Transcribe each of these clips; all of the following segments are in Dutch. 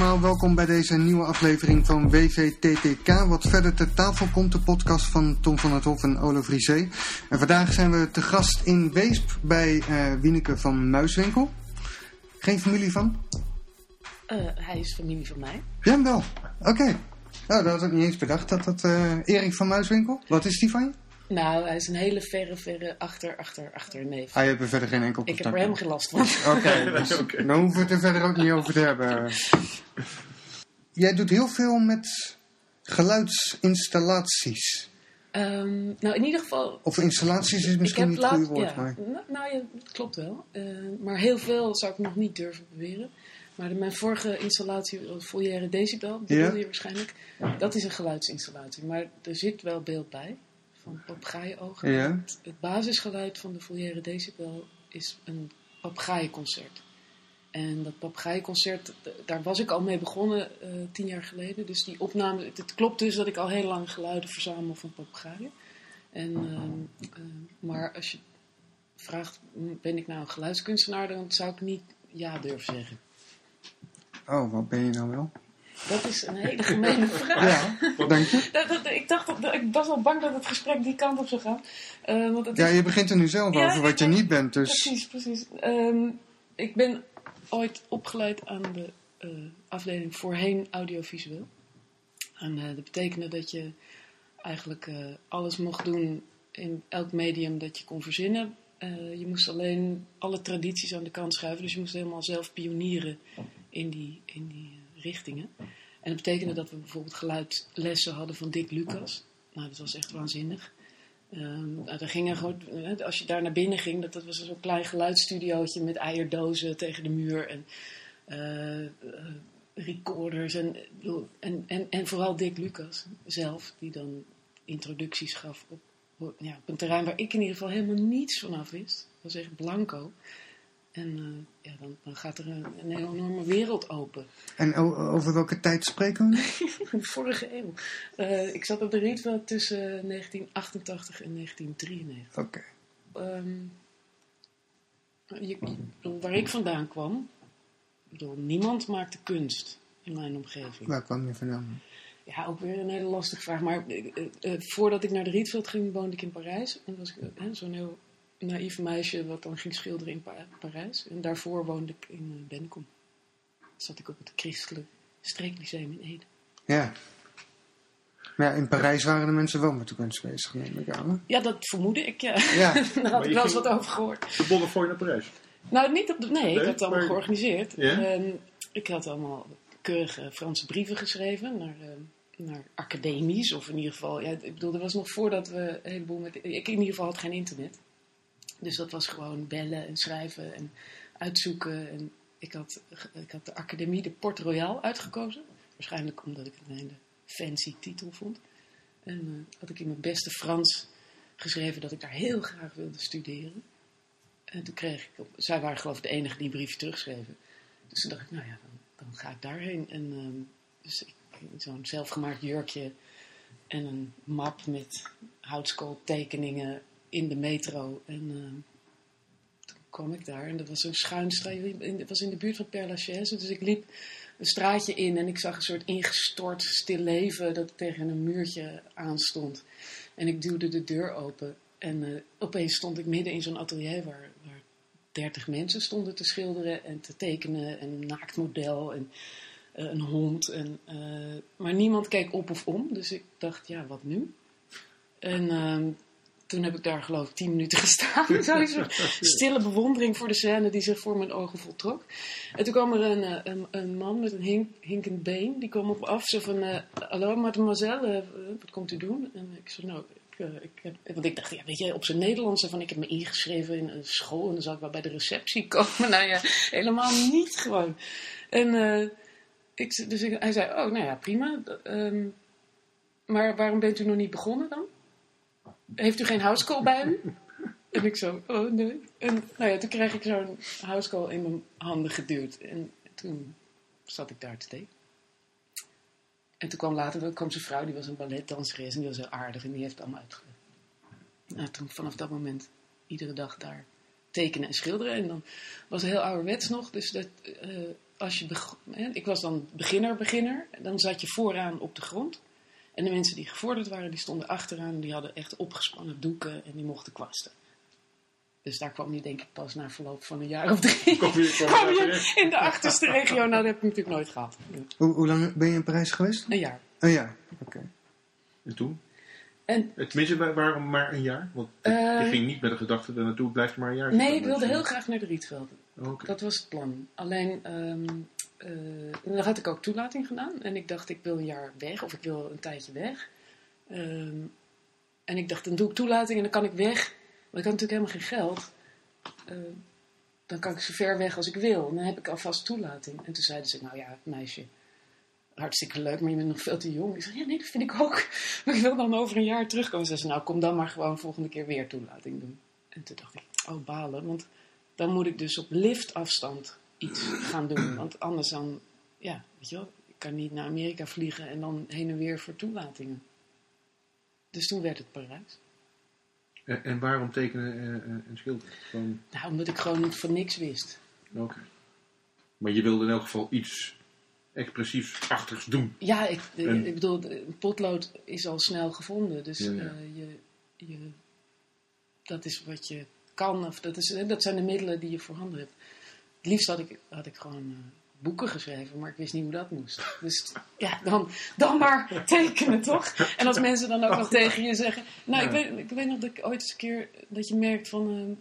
Allemaal, welkom bij deze nieuwe aflevering van WVTTK. Wat verder ter tafel komt, de podcast van Tom van het Hof en Olo Vriezee. En vandaag zijn we te gast in Weesp bij uh, Wieneke van Muiswinkel. Geen familie van? Uh, hij is familie van mij. Ja, wel. Oké. Okay. Nou, dat had ik niet eens bedacht. Dat dat uh, Erik van Muiswinkel. Wat is die van je? Nou, hij is een hele verre, verre achter, achter, achter neef. Ah, je hebt er verder geen enkel Ik heb er helemaal geen last van. Oké, okay, dus okay. dan hoeven we het er verder ook niet over te hebben. Jij doet heel veel met geluidsinstallaties. Um, nou, in ieder geval... Of installaties is misschien niet het goede woord, ja, maar... Nou, nou ja, dat klopt wel. Uh, maar heel veel zou ik nog niet durven beweren. Maar de, mijn vorige installatie, Volière Decibel, die ja? je waarschijnlijk, dat is een geluidsinstallatie. Maar er zit wel beeld bij van papegaaiogen. Ja. Het, het, basisgeluid van de Volière Decibel is een papegaaienconcert. En dat papegaaienconcert, daar was ik al mee begonnen uh, tien jaar geleden. Dus die opname, het, het, klopt dus dat ik al heel lang geluiden verzamel van papegaaien. En, uh, uh, maar als je vraagt, ben ik nou een geluidskunstenaar, dan zou ik niet ja durven zeggen. Oh, wat ben je nou wel? Dat is een hele gemene vraag. Ja, wat denk je? Dat, dat, ik, dacht dat, ik was al bang dat het gesprek die kant op zou gaan. Uh, want het ja, je begint er nu zelf ja, over wat je niet bent. Dus... Precies, precies. Um, ik ben ooit opgeleid aan de uh, afdeling voorheen audiovisueel. En uh, dat betekende dat je eigenlijk alles mocht doen in elk medium dat je kon verzinnen. je moest alleen alle tradities aan de kant schuiven. Dus je moest helemaal zelf pionieren in die, in die richtingen. En dat betekende dat we bijvoorbeeld geluidlessen hadden van Dick Lucas. Nou, dat was echt waanzinnig. Um, gingen gewoon, als je daar naar binnen ging, dat, dat was zo'n klein geluidsstudiootje met eierdozen tegen de muur en uh, uh, recorders. En, en, en, en vooral Dick Lucas zelf, die dan introducties gaf op, ja, op een terrein waar ik in ieder geval helemaal niets vanaf wist. Dat was echt blanco. En uh, ja, dan, dan, gaat er een, een, enorme wereld open. En over welke tijd spreken we? vorige eeuw. Uh, ik zat op de Rietveld tussen 1988 en 1993. Oké. Okay. Um, waar ik vandaan kwam, bedoel, niemand maakte kunst in mijn omgeving. Waar kwam je vandaan? Ja, ook weer een hele lastige vraag. Maar uh, voordat ik naar de Rietveld ging, woonde ik in Parijs. En was ik zo'n heel naïef meisje wat dan ging schilderen in pa Parijs. En daarvoor woonde ik in uh, Bennekom. Zat ik op het Christelijk Streeklyceum in Ede. Ja. Maar ja, in Parijs waren de mensen wel met de kunst bezig, neem ik aan. Ja, dat vermoedde ik, ja. ja. Daar had ik wel eens wat over gehoord. De bonnen voor je naar Parijs? Nou, niet op de, nee, nee, ik had het allemaal maar... georganiseerd. Ja? Um, ik had allemaal keurige Franse brieven geschreven naar... Uh, naar academies, of in ieder geval, ja, ik bedoel, dat was nog voordat we een heleboel met, ik in ieder geval had geen internet. Dus dat was gewoon bellen en schrijven en uitzoeken. En ik had, ik had de Academie de Port Royal uitgekozen. Waarschijnlijk omdat ik het een hele fancy titel vond. En uh, had ik in mijn beste Frans geschreven dat ik daar heel graag wilde studeren. En toen kreeg ik, zij waren geloof ik de enige die een terugschreven. Dus toen dacht ik, nou ja, dan, dan ga ik daarheen. En uh, dus zo'n zelfgemaakt jurkje en een map met houtskooltekeningen in de metro. En uh, toen kwam ik daar en dat was een schuinstraat. Het was in de buurt van Père Lachaise. Dus ik liep een straatje in en ik zag een soort ingestort stil leven dat tegen een muurtje aanstond. En ik duwde de deur open. En uh, opeens stond ik midden in zo'n atelier waar, waar 30 mensen stonden te schilderen en te tekenen. En een naaktmodel en uh, een hond. En, uh, maar niemand keek op of om. Dus ik dacht, ja, wat nu? En ehm, toen heb ik daar geloof ik tien minuten gestaan. Zo'n stille bewondering voor de scène die zich voor mijn ogen voltrok. En toen kwam er een, eh, een, een man met een hink, hinkend been. Die kwam op af. Zo van, uh, hallo mademoiselle, uh, wat komt u doen? En ik zei, nou, ik, uh, ik want ik dacht, ja, weet je, op zijn Nederlandse van, ik heb me ingeschreven in een school. En dan zou ik wel bij de receptie komen. nou ja, helemaal niet gewoon. En ik, dus ik, hij zei, oh, nou ja, prima. Um, maar waarom bent u nog niet begonnen dan? Heeft u geen housecall bij u? En ik zo, oh nee. En nou ja, toen kreeg ik zo'n housecall in mijn handen geduwd. En toen zat ik daar te tekenen. En toen kwam later, kwam zijn vrouw, die was een balletdanseres en die was heel aardig en die heeft het allemaal uitgelegd. Nou, toen vanaf dat moment iedere dag daar tekenen en schilderen. En dan was het heel ouderwets nog, dus dat, uh, als je ik was dan beginner, beginner. Dan zat je vooraan op de grond. En de mensen die gevorderd waren, die stonden achteraan. Die hadden echt opgespannen doeken en die mochten kwasten. Dus daar kwam je denk ik pas na verloop van een jaar of drie. Kom je, in de achterste regio. Nou, dat heb ik natuurlijk nooit gehad. Hoe, hoe, lang ben je in Parijs geweest? Een jaar. Een jaar, oké. En toen? En, Tenminste, waarom maar een jaar? Want uh, je ging niet met de gedachte er naartoe, blijft maar een jaar. Nee, ik wilde heel graag naar de Rietvelden. Dat was het plan. Alleen, um, dan had ik ook toelating gedaan. En ik dacht, ik wil een jaar weg. Of ik wil een tijdje weg. Ehm, en ik dacht, dan doe ik toelating en dan kan ik weg. Maar ik had natuurlijk helemaal geen geld. Uh, dan kan ik zo ver weg als ik wil. En dan heb ik alvast toelating. En toen zeiden ze, nou ja, meisje, hartstikke leuk, maar je bent nog veel te jong. Ik zei, ja, nee, dat vind ik ook. Maar ik wil dan over een jaar terugkomen. Ze zei, nou, kom dan maar gewoon volgende keer weer toelating doen. En toen dacht ik, oh, balen. Want dan moet ik dus op liftafstand iets gaan doen. Want anders dan, ja, weet je wel, ik kan niet naar Amerika vliegen en dan heen en weer voor toelatingen. Dus toen werd het Parijs. En, en waarom tekenen en uh, schilderen? Gewoon... Nou, omdat ik gewoon van niks wist. Oké. Maar je wilde in elk geval iets expressiefs-achtigs doen. Ja, ik, ik bedoel, potlood is al snel gevonden. Dus eh, je, je, dat is wat je kan. Of dat, is, dat zijn de middelen die je voorhanden hebt. Het liefst had ik, had ik gewoon uh, boeken geschreven, maar ik wist niet hoe dat moest. Dus ja, dan, dan maar tekenen, toch? En als mensen dan ook nog tegen je zeggen... Nou, ik, weet, ik weet nog dat ik ooit eens een keer... Dat je merkt van... Uh,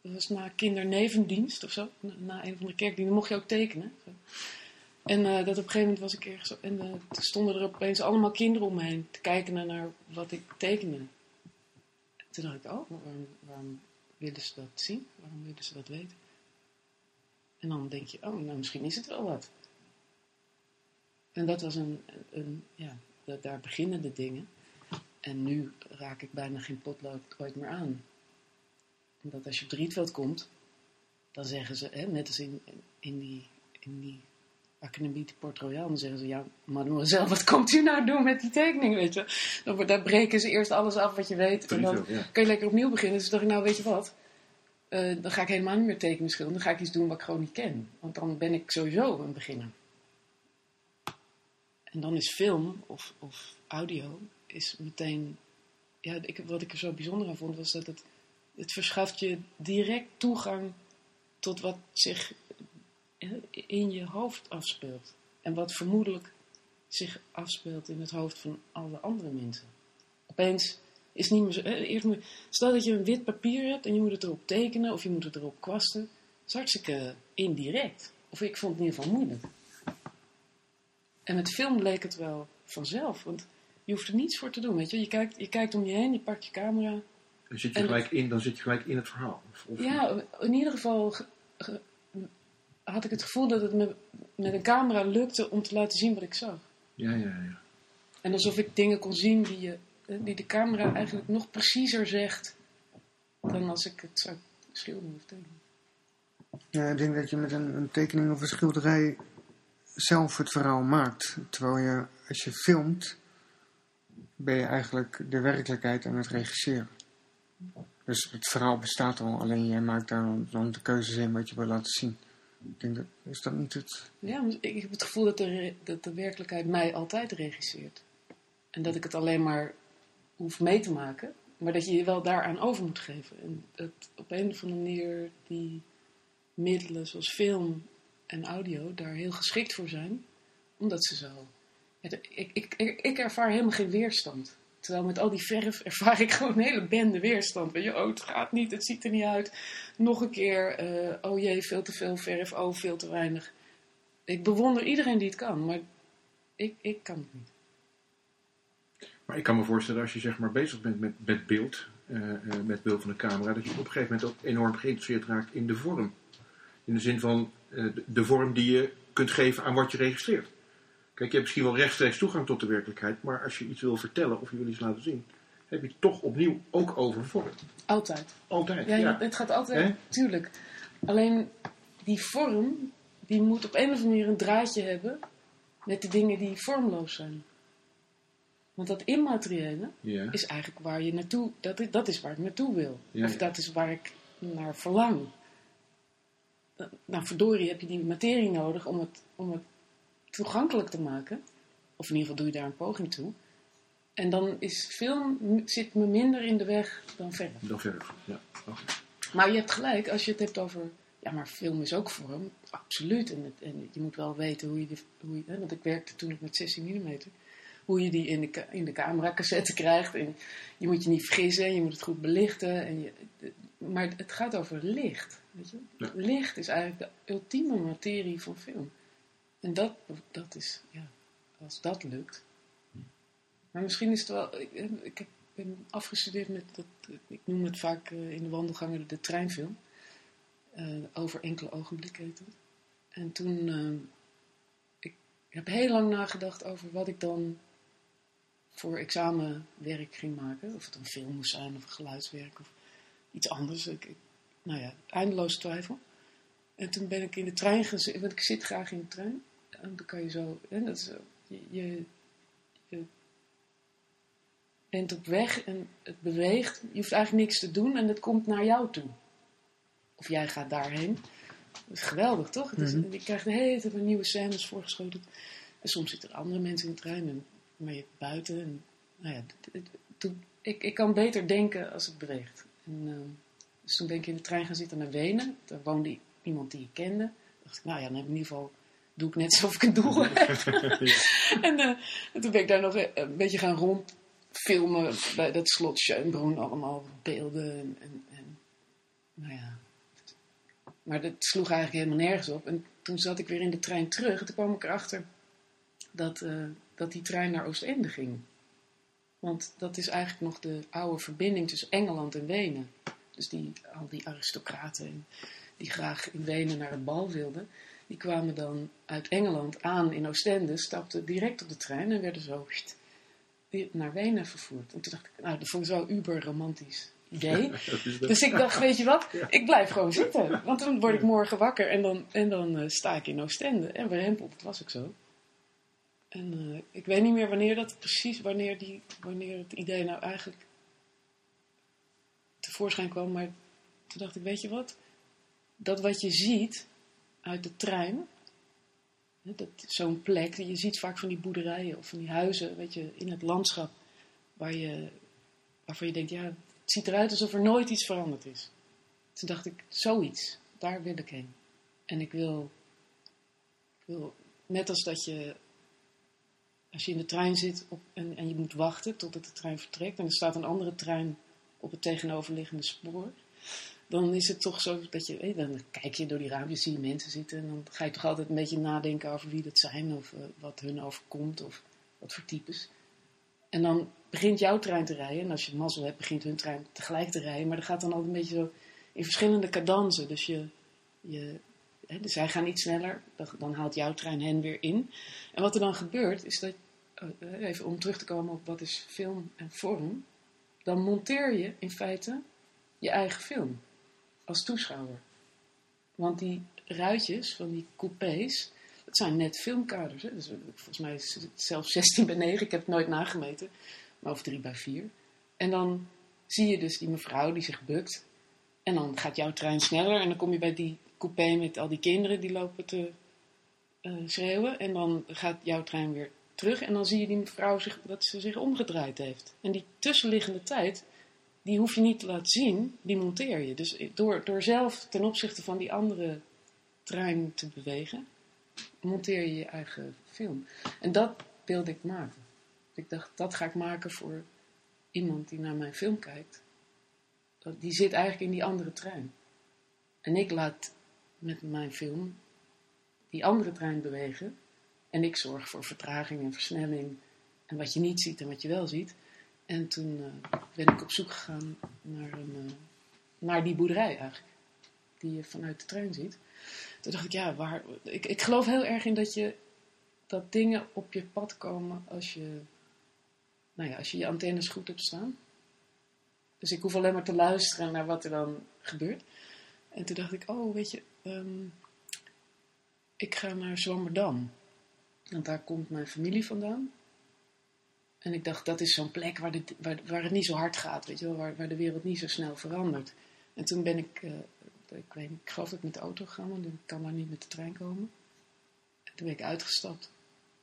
dat was na kindernevendienst of zo. Na, een van de kerkdiensten mocht je ook tekenen. En uh, dat op een gegeven moment was ik ergens... En uh, toen stonden er opeens allemaal kinderen om me heen te kijken naar wat ik tekende. toen dacht ik, oh, waarom, waarom willen ze dat zien? Waarom willen ze dat weten? En dan denk je, oh, nou misschien is het wel wat. En dat was een, een ja, daar beginnen de dingen. En nu raak ik bijna geen potlood ooit meer aan. Omdat als je op Rietveld komt, dan zeggen ze, hè, net als in, in die, in die Academie de Port Royal, dan zeggen ze, ja, mademoiselle, wat komt u nou doen met die tekening, weet je? Dan, daar breken ze eerst alles af wat je weet en dan kan je lekker opnieuw beginnen. Dus dacht ik, nou, weet je wat, uh, dan ga ik helemaal niet meer tekenen schilderen, dan ga ik iets doen wat ik gewoon niet ken. Want dan ben ik sowieso een beginner. En dan is film of, of audio is meteen, ja, ik, wat ik er zo bijzonder aan vond, was dat het, het verschaft je direct toegang tot wat zich in je hoofd afspeelt. En wat vermoedelijk zich afspeelt in het hoofd van alle andere mensen. Opeens is niet meer zo. eerst moet, stel dat je een wit papier hebt en je moet het erop tekenen of je moet het erop kwasten. Dat is hartstikke indirect. Of ik vond het in ieder geval moeilijk. En met film leek het wel vanzelf, want je hoeft er niets voor te doen. Weet je? Je, kijkt, je kijkt om je heen, je pakt je camera. Dan zit je, gelijk, in, dan zit je gelijk in het verhaal. Of, ja, in ieder geval had ik het gevoel dat het me met een camera lukte om te laten zien wat ik zag. Ja, ja, ja. En alsof ik dingen kon zien die, je, die de camera eigenlijk nog preciezer zegt dan als ik het zou schilderen of tekenen. Ja, ik denk dat je met een, een tekening of een schilderij zelf het verhaal maakt. Terwijl je, als je filmt, ben je eigenlijk de werkelijkheid aan het regisseren. Dus het verhaal bestaat al, alleen jij maakt daar dan de keuzes in wat je wil laten zien. Ik denk dat, is dat niet het... Ja, ik heb het gevoel dat de, dat de werkelijkheid mij altijd regisseert. En dat ik het alleen maar hoef mee te maken. Maar dat je je wel daaraan over moet geven. En dat op een of andere manier die middelen zoals film en audio daar heel geschikt voor zijn. Omdat ze zo... Ik, ik, ik, ik ervaar helemaal geen weerstand. Terwijl met al die verf ervaar ik gewoon een hele bende weerstand. Weet je, oh, het gaat niet, het ziet er niet uit. Nog een keer, uh, oh jee, veel te veel verf, oh, veel te weinig. Ik bewonder iedereen die het kan, maar ik, ik kan het niet. Maar ik kan me voorstellen, als je zeg maar bezig bent met, met beeld, uh, met beeld van de camera, dat je op een gegeven moment ook enorm geïnteresseerd raakt in de vorm. In de zin van de, de vorm die je kunt geven aan wat je registreert. Kijk, je hebt misschien wel rechtstreeks toegang tot de werkelijkheid, maar als je iets wil vertellen of je wil iets laten zien, heb je het toch opnieuw ook over vorm. Altijd. Altijd, ja. ja. Het gaat altijd, tuurlijk. Alleen die vorm, die moet op een of andere manier een draadje hebben met de dingen die vormloos zijn. Want dat immateriële is eigenlijk waar je naartoe, dat is, dat is waar ik naartoe wil. Of dat is waar ik naar verlang. nou verdorie heb je die materie nodig om het, om het toegankelijk te maken. Of in ieder geval doe je daar een poging toe. En dan is film, zit me minder in de weg dan verf. Dan verf, ja. Maar je hebt gelijk, als je het hebt over... Ja, maar film is ook vorm, absoluut. En, het, en je moet wel weten hoe je... Hoe je hè, want ik werkte toen nog met 16 mm. Hoe je die in de, in de camera-cassette krijgt. En je moet je niet vergissen, je moet het goed belichten. En je, maar het gaat over licht. Weet je? Licht is eigenlijk de ultieme materie van film. En dat, dat is, ja, als dat lukt. Maar misschien is het wel. Ik, ik ben afgestudeerd met. Dat, ik noem het vaak uh, in de wandelgangen de treinfilm. Uh, over enkele ogenblikken heet het. En toen. Uh, ik heb heel lang nagedacht over wat ik dan voor examenwerk ging maken. Of het een film moest zijn of geluidswerk of iets anders. Ik, nou ja, eindeloos twijfel. En toen ben ik in de trein gezeten, want ik zit graag in de trein. En dan kan je zo, hè, dat is, je, je, je, bent op weg en het beweegt. Je hoeft eigenlijk niks te doen en het komt naar jou toe. Of jij gaat daarheen. Dat is geweldig, toch? Het is, mm -hmm. Je krijgt de hele tijd nieuwe scènes voorgeschoten. En soms zitten er andere mensen in de trein, en, maar je buiten. En, nou ja, het, het, ik, ik kan beter denken als het beweegt. En, uh, dus toen ben ik in de trein gaan zitten naar Wenen. Daar woonde iemand die ik kende. Toen dacht ik, nou ja, dan heb ik in ieder geval doe ik net alsof ik een doel heb. en, uh, en, toen ben ik daar nog een beetje gaan rondfilmen bij dat slot Schönbrunn. Allemaal beelden en, en, en, nou ja. Maar dat sloeg eigenlijk helemaal nergens op. En toen zat ik weer in de trein terug. En toen kwam ik erachter dat, uh, dat die trein naar Oostende ging. Want dat is eigenlijk nog de oude verbinding tussen Engeland en Wenen. Dus die, al die aristocraten die graag in Wenen naar het bal wilden, die kwamen dan uit Engeland aan in Oostende, stapten direct op de trein en werden zo naar Wenen vervoerd. En toen dacht ik, nou, dat vond ik zo uber romantisch idee. dus ik dacht, weet je wat, ik blijf gewoon zitten. Want dan word ik morgen wakker en dan, en dan uh, sta ik in Oostende. En bij Hempel, dat was ik zo. En uh, ik weet niet meer wanneer dat precies, wanneer, die, wanneer het idee nou eigenlijk tevoorschijn kwam. Maar toen dacht ik, weet je wat, dat wat je ziet uit de trein, zo'n plek, je ziet vaak van die boerderijen of van die huizen, weet je, in het landschap, waar je, waarvan je denkt, ja, het ziet eruit alsof er nooit iets veranderd is. Toen dacht ik, zoiets, daar wil ik heen. En ik wil, ik wil net als dat je, als je in de trein zit op, en, en je moet wachten totdat de trein vertrekt en er staat een andere trein op het tegenoverliggende spoor dan is het toch zo dat je, dan kijk je door die raampjes, zie je mensen zitten en dan ga je toch altijd een beetje nadenken over wie dat zijn of uh, wat hun overkomt of wat voor types. En dan begint jouw trein te rijden en als je mazzel hebt, begint hun trein tegelijk te rijden, maar dat gaat dan altijd een beetje zo in verschillende cadansen. Dus, je, je, dus zij gaan iets sneller, dan haalt jouw trein hen weer in. En wat er dan gebeurt, is dat, uh, even om terug te komen op wat is film en vorm, dan monteer je in feite je eigen film als toeschouwer. Want die ruitjes van die coupés, dat zijn net filmkaders. Hè? Dus, volgens mij is het zelfs 16 bij 9, ik heb het nooit nagemeten, maar of 3 bij 4. En dan zie je dus die mevrouw die zich bukt. En dan gaat jouw trein sneller en dan kom je bij die coupé met al die kinderen die lopen te uh, schreeuwen. En dan gaat jouw trein weer terug en dan zie je die mevrouw zich, dat ze zich omgedraaid heeft. En die tussenliggende tijd die hoef je niet te laten zien, die monteer je. Dus door, door zelf ten opzichte van die andere trein te bewegen, monteer je je eigen film. En dat wilde ik maken. Ik dacht, dat ga ik maken voor iemand die naar mijn film kijkt. Die zit eigenlijk in die andere trein. En ik laat met mijn film die andere trein bewegen. En ik zorg voor vertraging en versnelling. En wat je niet ziet en wat je wel ziet. En toen uh, ben ik op zoek gegaan naar, een, uh, naar die boerderij eigenlijk. Die je vanuit de trein ziet. Toen dacht ik, ja, waar, ik, ik geloof heel erg in dat, je, dat dingen op je pad komen als je, nou ja, als je je antennes goed hebt staan. Dus ik hoef alleen maar te luisteren naar wat er dan gebeurt. En toen dacht ik, oh, weet je, um, ik ga naar Zwammerdam. Want daar komt mijn familie vandaan. En ik dacht, dat is zo'n plek waar, waar, het niet zo hard gaat, weet je wel, waar, waar, de wereld niet zo snel verandert. En toen ben ik uh, ik, weet, ik geloof dat ik met de auto ga, want ik kan maar niet met de trein komen. En toen ben ik uitgestapt.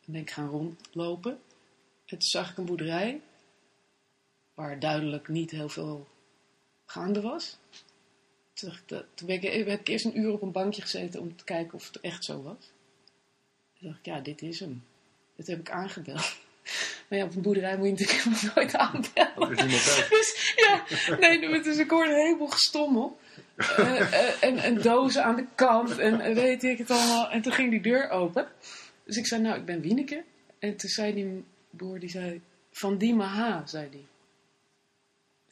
En ben ik gaan rondlopen. En toen zag ik een boerderij waar duidelijk niet heel veel gaande was. Toen, toen ben ik, heb ik eerst een uur op een bankje gezeten om te kijken of het echt zo was. Toen dacht ik, ja, dit is hem. Dat heb ik aangebeld. Maar ja, op een boerderij moet je natuurlijk nooit aanbellen. Dus ja, nee, dus ik hoorde een heleboel gestommel. Uh, uh, en, en dozen aan de kant en weet ik het allemaal. En toen ging die deur open. Dus ik zei, nou, ik ben Wieneke. En toen zei die boer, die zei, van die Maha, zei die.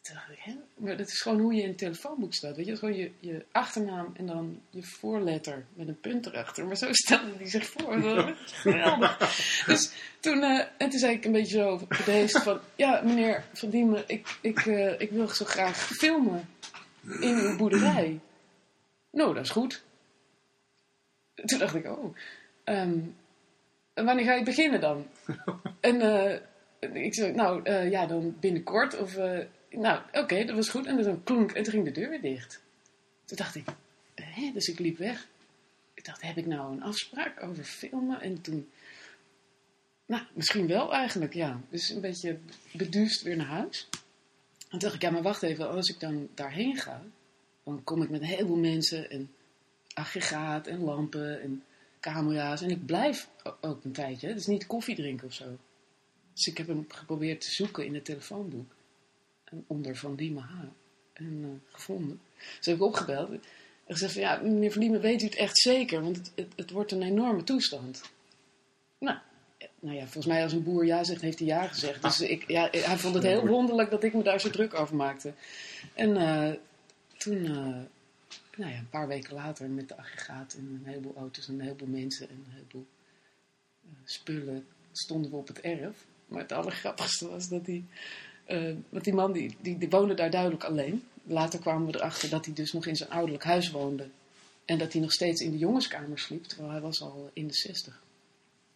Toen dacht ik, hè? Maar dat is gewoon hoe je in het telefoonboek staat. Weet je, gewoon je, je achternaam en dan je voorletter met een punt erachter. Maar zo stelde die zich voor. Geweldig. dus toen, uh, en toen zei ik een beetje zo bedeesd van, ja meneer Van Diemen, ik, ik, uh, ik wil zo graag filmen in uw boerderij. Nou, dat is goed. Toen dacht ik, oh, um, wanneer ga je beginnen dan? en uh, ik zei, nou ja, dan binnenkort of nou, oké, dat was goed. En dan klonk en toen ging de deur weer dicht. Toen dacht ik, hè, dus ik liep weg. Ik dacht, heb ik nou een afspraak over filmen? En toen, nou, misschien wel eigenlijk, ja. Dus een beetje beduust weer naar huis. En toen dacht ik, ja, maar wacht even, als ik dan daarheen ga, dan kom ik met een heleboel mensen en aggregaat en lampen en camera's. En ik blijf ook een tijdje. Is niet koffie drinken of zo. Dus ik heb hem geprobeerd te zoeken in het telefoonboek onder Van Diemen H. En uh, gevonden. Dus heb ik opgebeld. En gezegd van, ja, meneer Van Diemen, weet u het echt zeker? Want het, het, het wordt een enorme toestand. Nou, nou ja, volgens mij als een boer ja zegt, heeft hij ja gezegd. Dus ik, ja, hij vond het heel wonderlijk dat ik me daar zo druk over maakte. En uh, toen, uh, nou ja, een paar weken later met de aggregaat en een heleboel auto's en een heleboel mensen en een heleboel spullen stonden we op het erf. Maar het allergrappigste was dat hij uh, want die man die, die, woonde daar duidelijk alleen. Later kwamen we erachter dat hij dus nog in zijn ouderlijk huis woonde. En dat hij nog steeds in de jongenskamer sliep, terwijl hij was al in de zestig.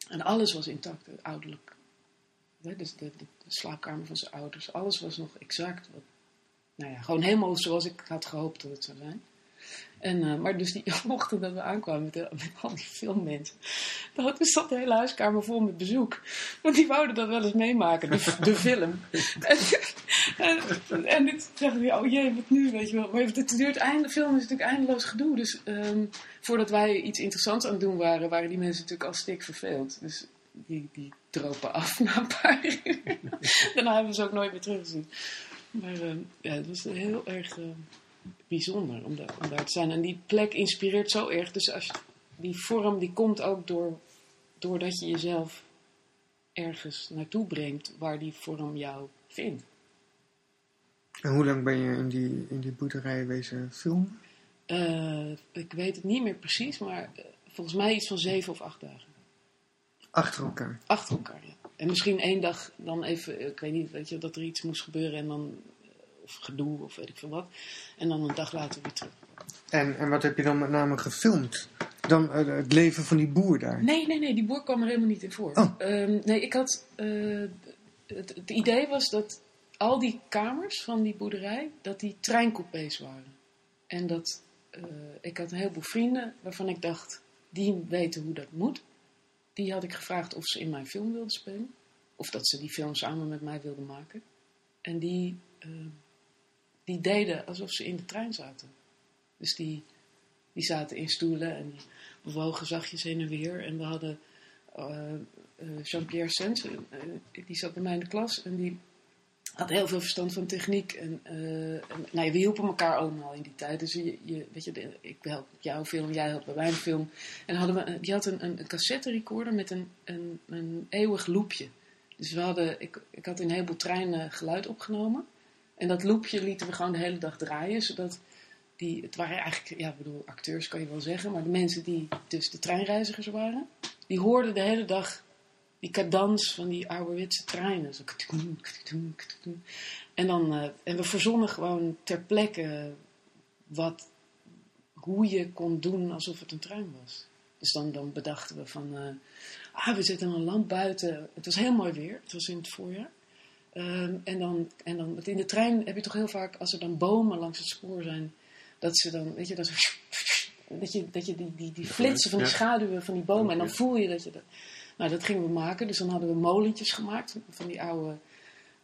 En alles was intact, ouderlijk. Dus de, de, de, slaapkamer van zijn ouders, alles was nog exact. Wat, nou ja, gewoon helemaal zoals ik had gehoopt dat het zou zijn. En, uh, maar dus die ochtend dat we aankwamen met, de, met al die filmmensen, dan zat de hele huiskamer vol met bezoek. Want die wouden dat wel eens meemaken, de, de film. en, en, en dit zeggen we, oh jee, wat nu, weet je wel. Maar het duurt einde, de film is natuurlijk eindeloos gedoe. Dus um, voordat wij iets interessants aan het doen waren, waren die mensen natuurlijk al stik verveeld. Dus die, die dropen af na een paar uur. Daarna hebben we ze ook nooit meer teruggezien. Maar uh, ja, het was heel erg... Uh, bijzonder om daar, om daar te zijn. En die plek inspireert zo erg. Dus als je, die vorm die komt ook door, doordat je jezelf ergens naartoe brengt waar die vorm jou vindt. En hoe lang ben je in die, in die boerderij wezen filmen? Uh, ik weet het niet meer precies, maar uh, volgens mij iets van zeven of acht dagen. Achter elkaar? Achter elkaar, ja. En misschien één dag dan even, ik weet niet, weet je, dat er iets moest gebeuren en dan of gedoe of weet ik veel wat. En dan een dag later weer terug. En, en wat heb je dan met name gefilmd? Dan uh, het leven van die boer daar? Nee, nee, nee, die boer kwam er helemaal niet in voor. Oh. Um, nee, ik had. Uh, het, het, idee was dat al die kamers van die boerderij, dat die treincoupés waren. En dat. Uh, ik had een heleboel vrienden waarvan ik dacht, die weten hoe dat moet. Die had ik gevraagd of ze in mijn film wilden spelen. Of dat ze die film samen met mij wilden maken. En die die deden alsof ze in de trein zaten. Dus die, die zaten in stoelen en die bewogen zachtjes heen en weer. En we hadden uh, uh, Jean-Pierre Sens, uh, die zat bij mij in de klas en die had heel veel verstand van techniek. En, en nou ja, we hielpen elkaar allemaal in die tijd. Dus je, je, weet je, ik help jouw film, jij helpt bij mijn film. En hadden we, die had een, een, een cassette recorder met een, een, een eeuwig loopje. Dus we hadden, ik, ik had in een heleboel treinen geluid opgenomen. En dat loopje lieten we gewoon de hele dag draaien, zodat die, het waren eigenlijk, ja, ik bedoel, acteurs kan je wel zeggen, maar de mensen die dus de treinreizigers waren, die hoorden de hele dag die cadans van die ouderwetse treinen. Zo, en, dan, en we verzonnen gewoon ter plekke wat, hoe je kon doen alsof het een trein was. Dus dan, dan bedachten we van, ah, we zetten een lamp buiten. Het was heel mooi weer, het was in het voorjaar. Um, en dan, en dan, in de trein heb je toch heel vaak, als er dan bomen langs het spoor zijn, dat ze dan, weet je, dat, dat je, dat je die, die, die flitsen van die schaduwen van die bomen. En dan voel je dat je dat. Nou, dat gingen we maken. Dus dan hadden we molentjes gemaakt van die oude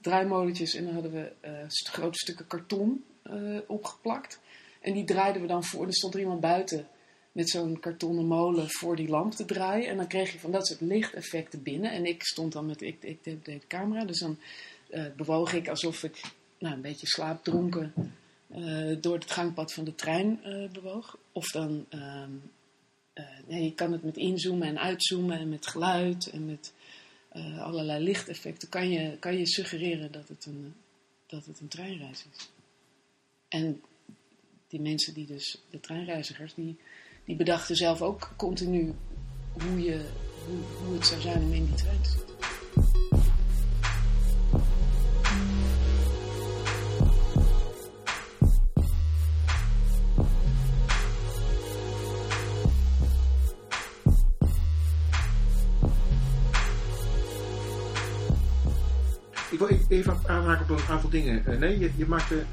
draaimolentjes. En dan hadden we uh, grote stukken karton uh, opgeplakt. En die draaiden we dan voor. Er stond er iemand buiten met zo'n kartonnen molen voor die lamp te draaien. En dan kreeg je van dat soort lichteffecten binnen. En ik stond dan met, ik, ik deed, de camera, dus dan uh, bewoog ik alsof ik nou, een beetje slaapdronken uh, door het gangpad van de trein uh, bewoog. Of dan, ehm, ja, je kan het met inzoomen en uitzoomen en met geluid en met allerlei lichteffecten kan je, kan je suggereren dat het, een, dat het een treinreis is. En die mensen die dus, de treinreizigers, die die bedachten zelf ook continu hoe, je, hoe, hoe het zou zijn om in die trein te zitten. Even aanraken op een aantal dingen. Eh, nee, je, je maakte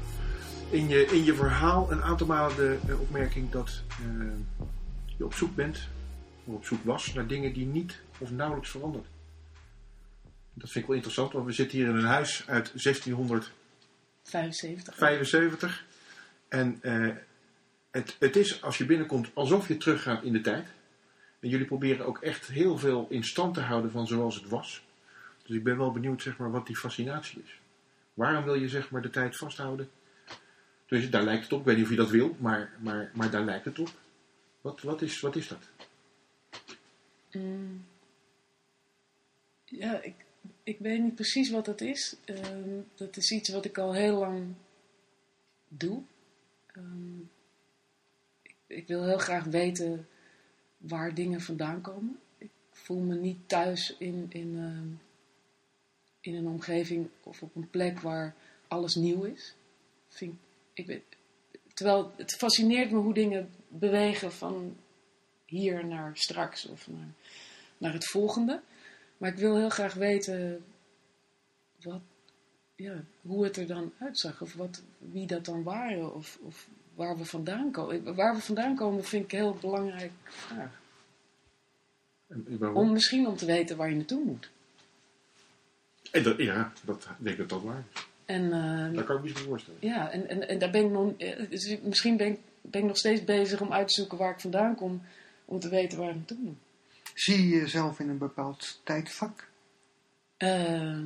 in je, in je verhaal een aantal malen de, de opmerking dat uh, je op zoek bent, of op zoek was, naar dingen die niet of nauwelijks veranderen. Dat vind ik wel interessant, want we zitten hier in een huis uit 1675. 75. En het, het is als je binnenkomt alsof je teruggaat in de tijd. En jullie proberen ook echt heel veel in stand te houden van zoals het was. Dus ik ben wel benieuwd zeg maar, wat die fascinatie is. Waarom wil je zeg maar, de tijd vasthouden? Dus daar lijkt het op. Ik weet niet of je dat wil, maar, maar, maar daar lijkt het op. Wat, wat, is, wat is dat? Mm. Ja, ik, ik weet niet precies wat dat is. Uh, dat is iets wat ik al heel lang doe. Um, ik, ik, wil heel graag weten waar dingen vandaan komen. Ik voel me niet thuis in, in, in een omgeving of op een plek waar alles nieuw is. Vind, ik weet, terwijl het fascineert me hoe dingen bewegen van hier naar straks of naar, naar het volgende. Maar ik wil heel graag weten wat, ja, hoe het er dan uitzag. Of wat, wie dat dan waren. Of, of waar we vandaan komen. Waar we vandaan komen vind ik een heel belangrijk vraag. Om, misschien om te weten waar je naartoe moet. En dat, ja, dat denk ik dat dat waar is. En, uh, Daar kan ik me niet voorstellen. Ja, en, en, en daar ben ik nog, eh, dus misschien ben ik, ben ik nog steeds bezig om uit te zoeken waar ik vandaan kom, om te weten waar ik naartoe moet. Zie je jezelf in een bepaald tijdvak? Uh,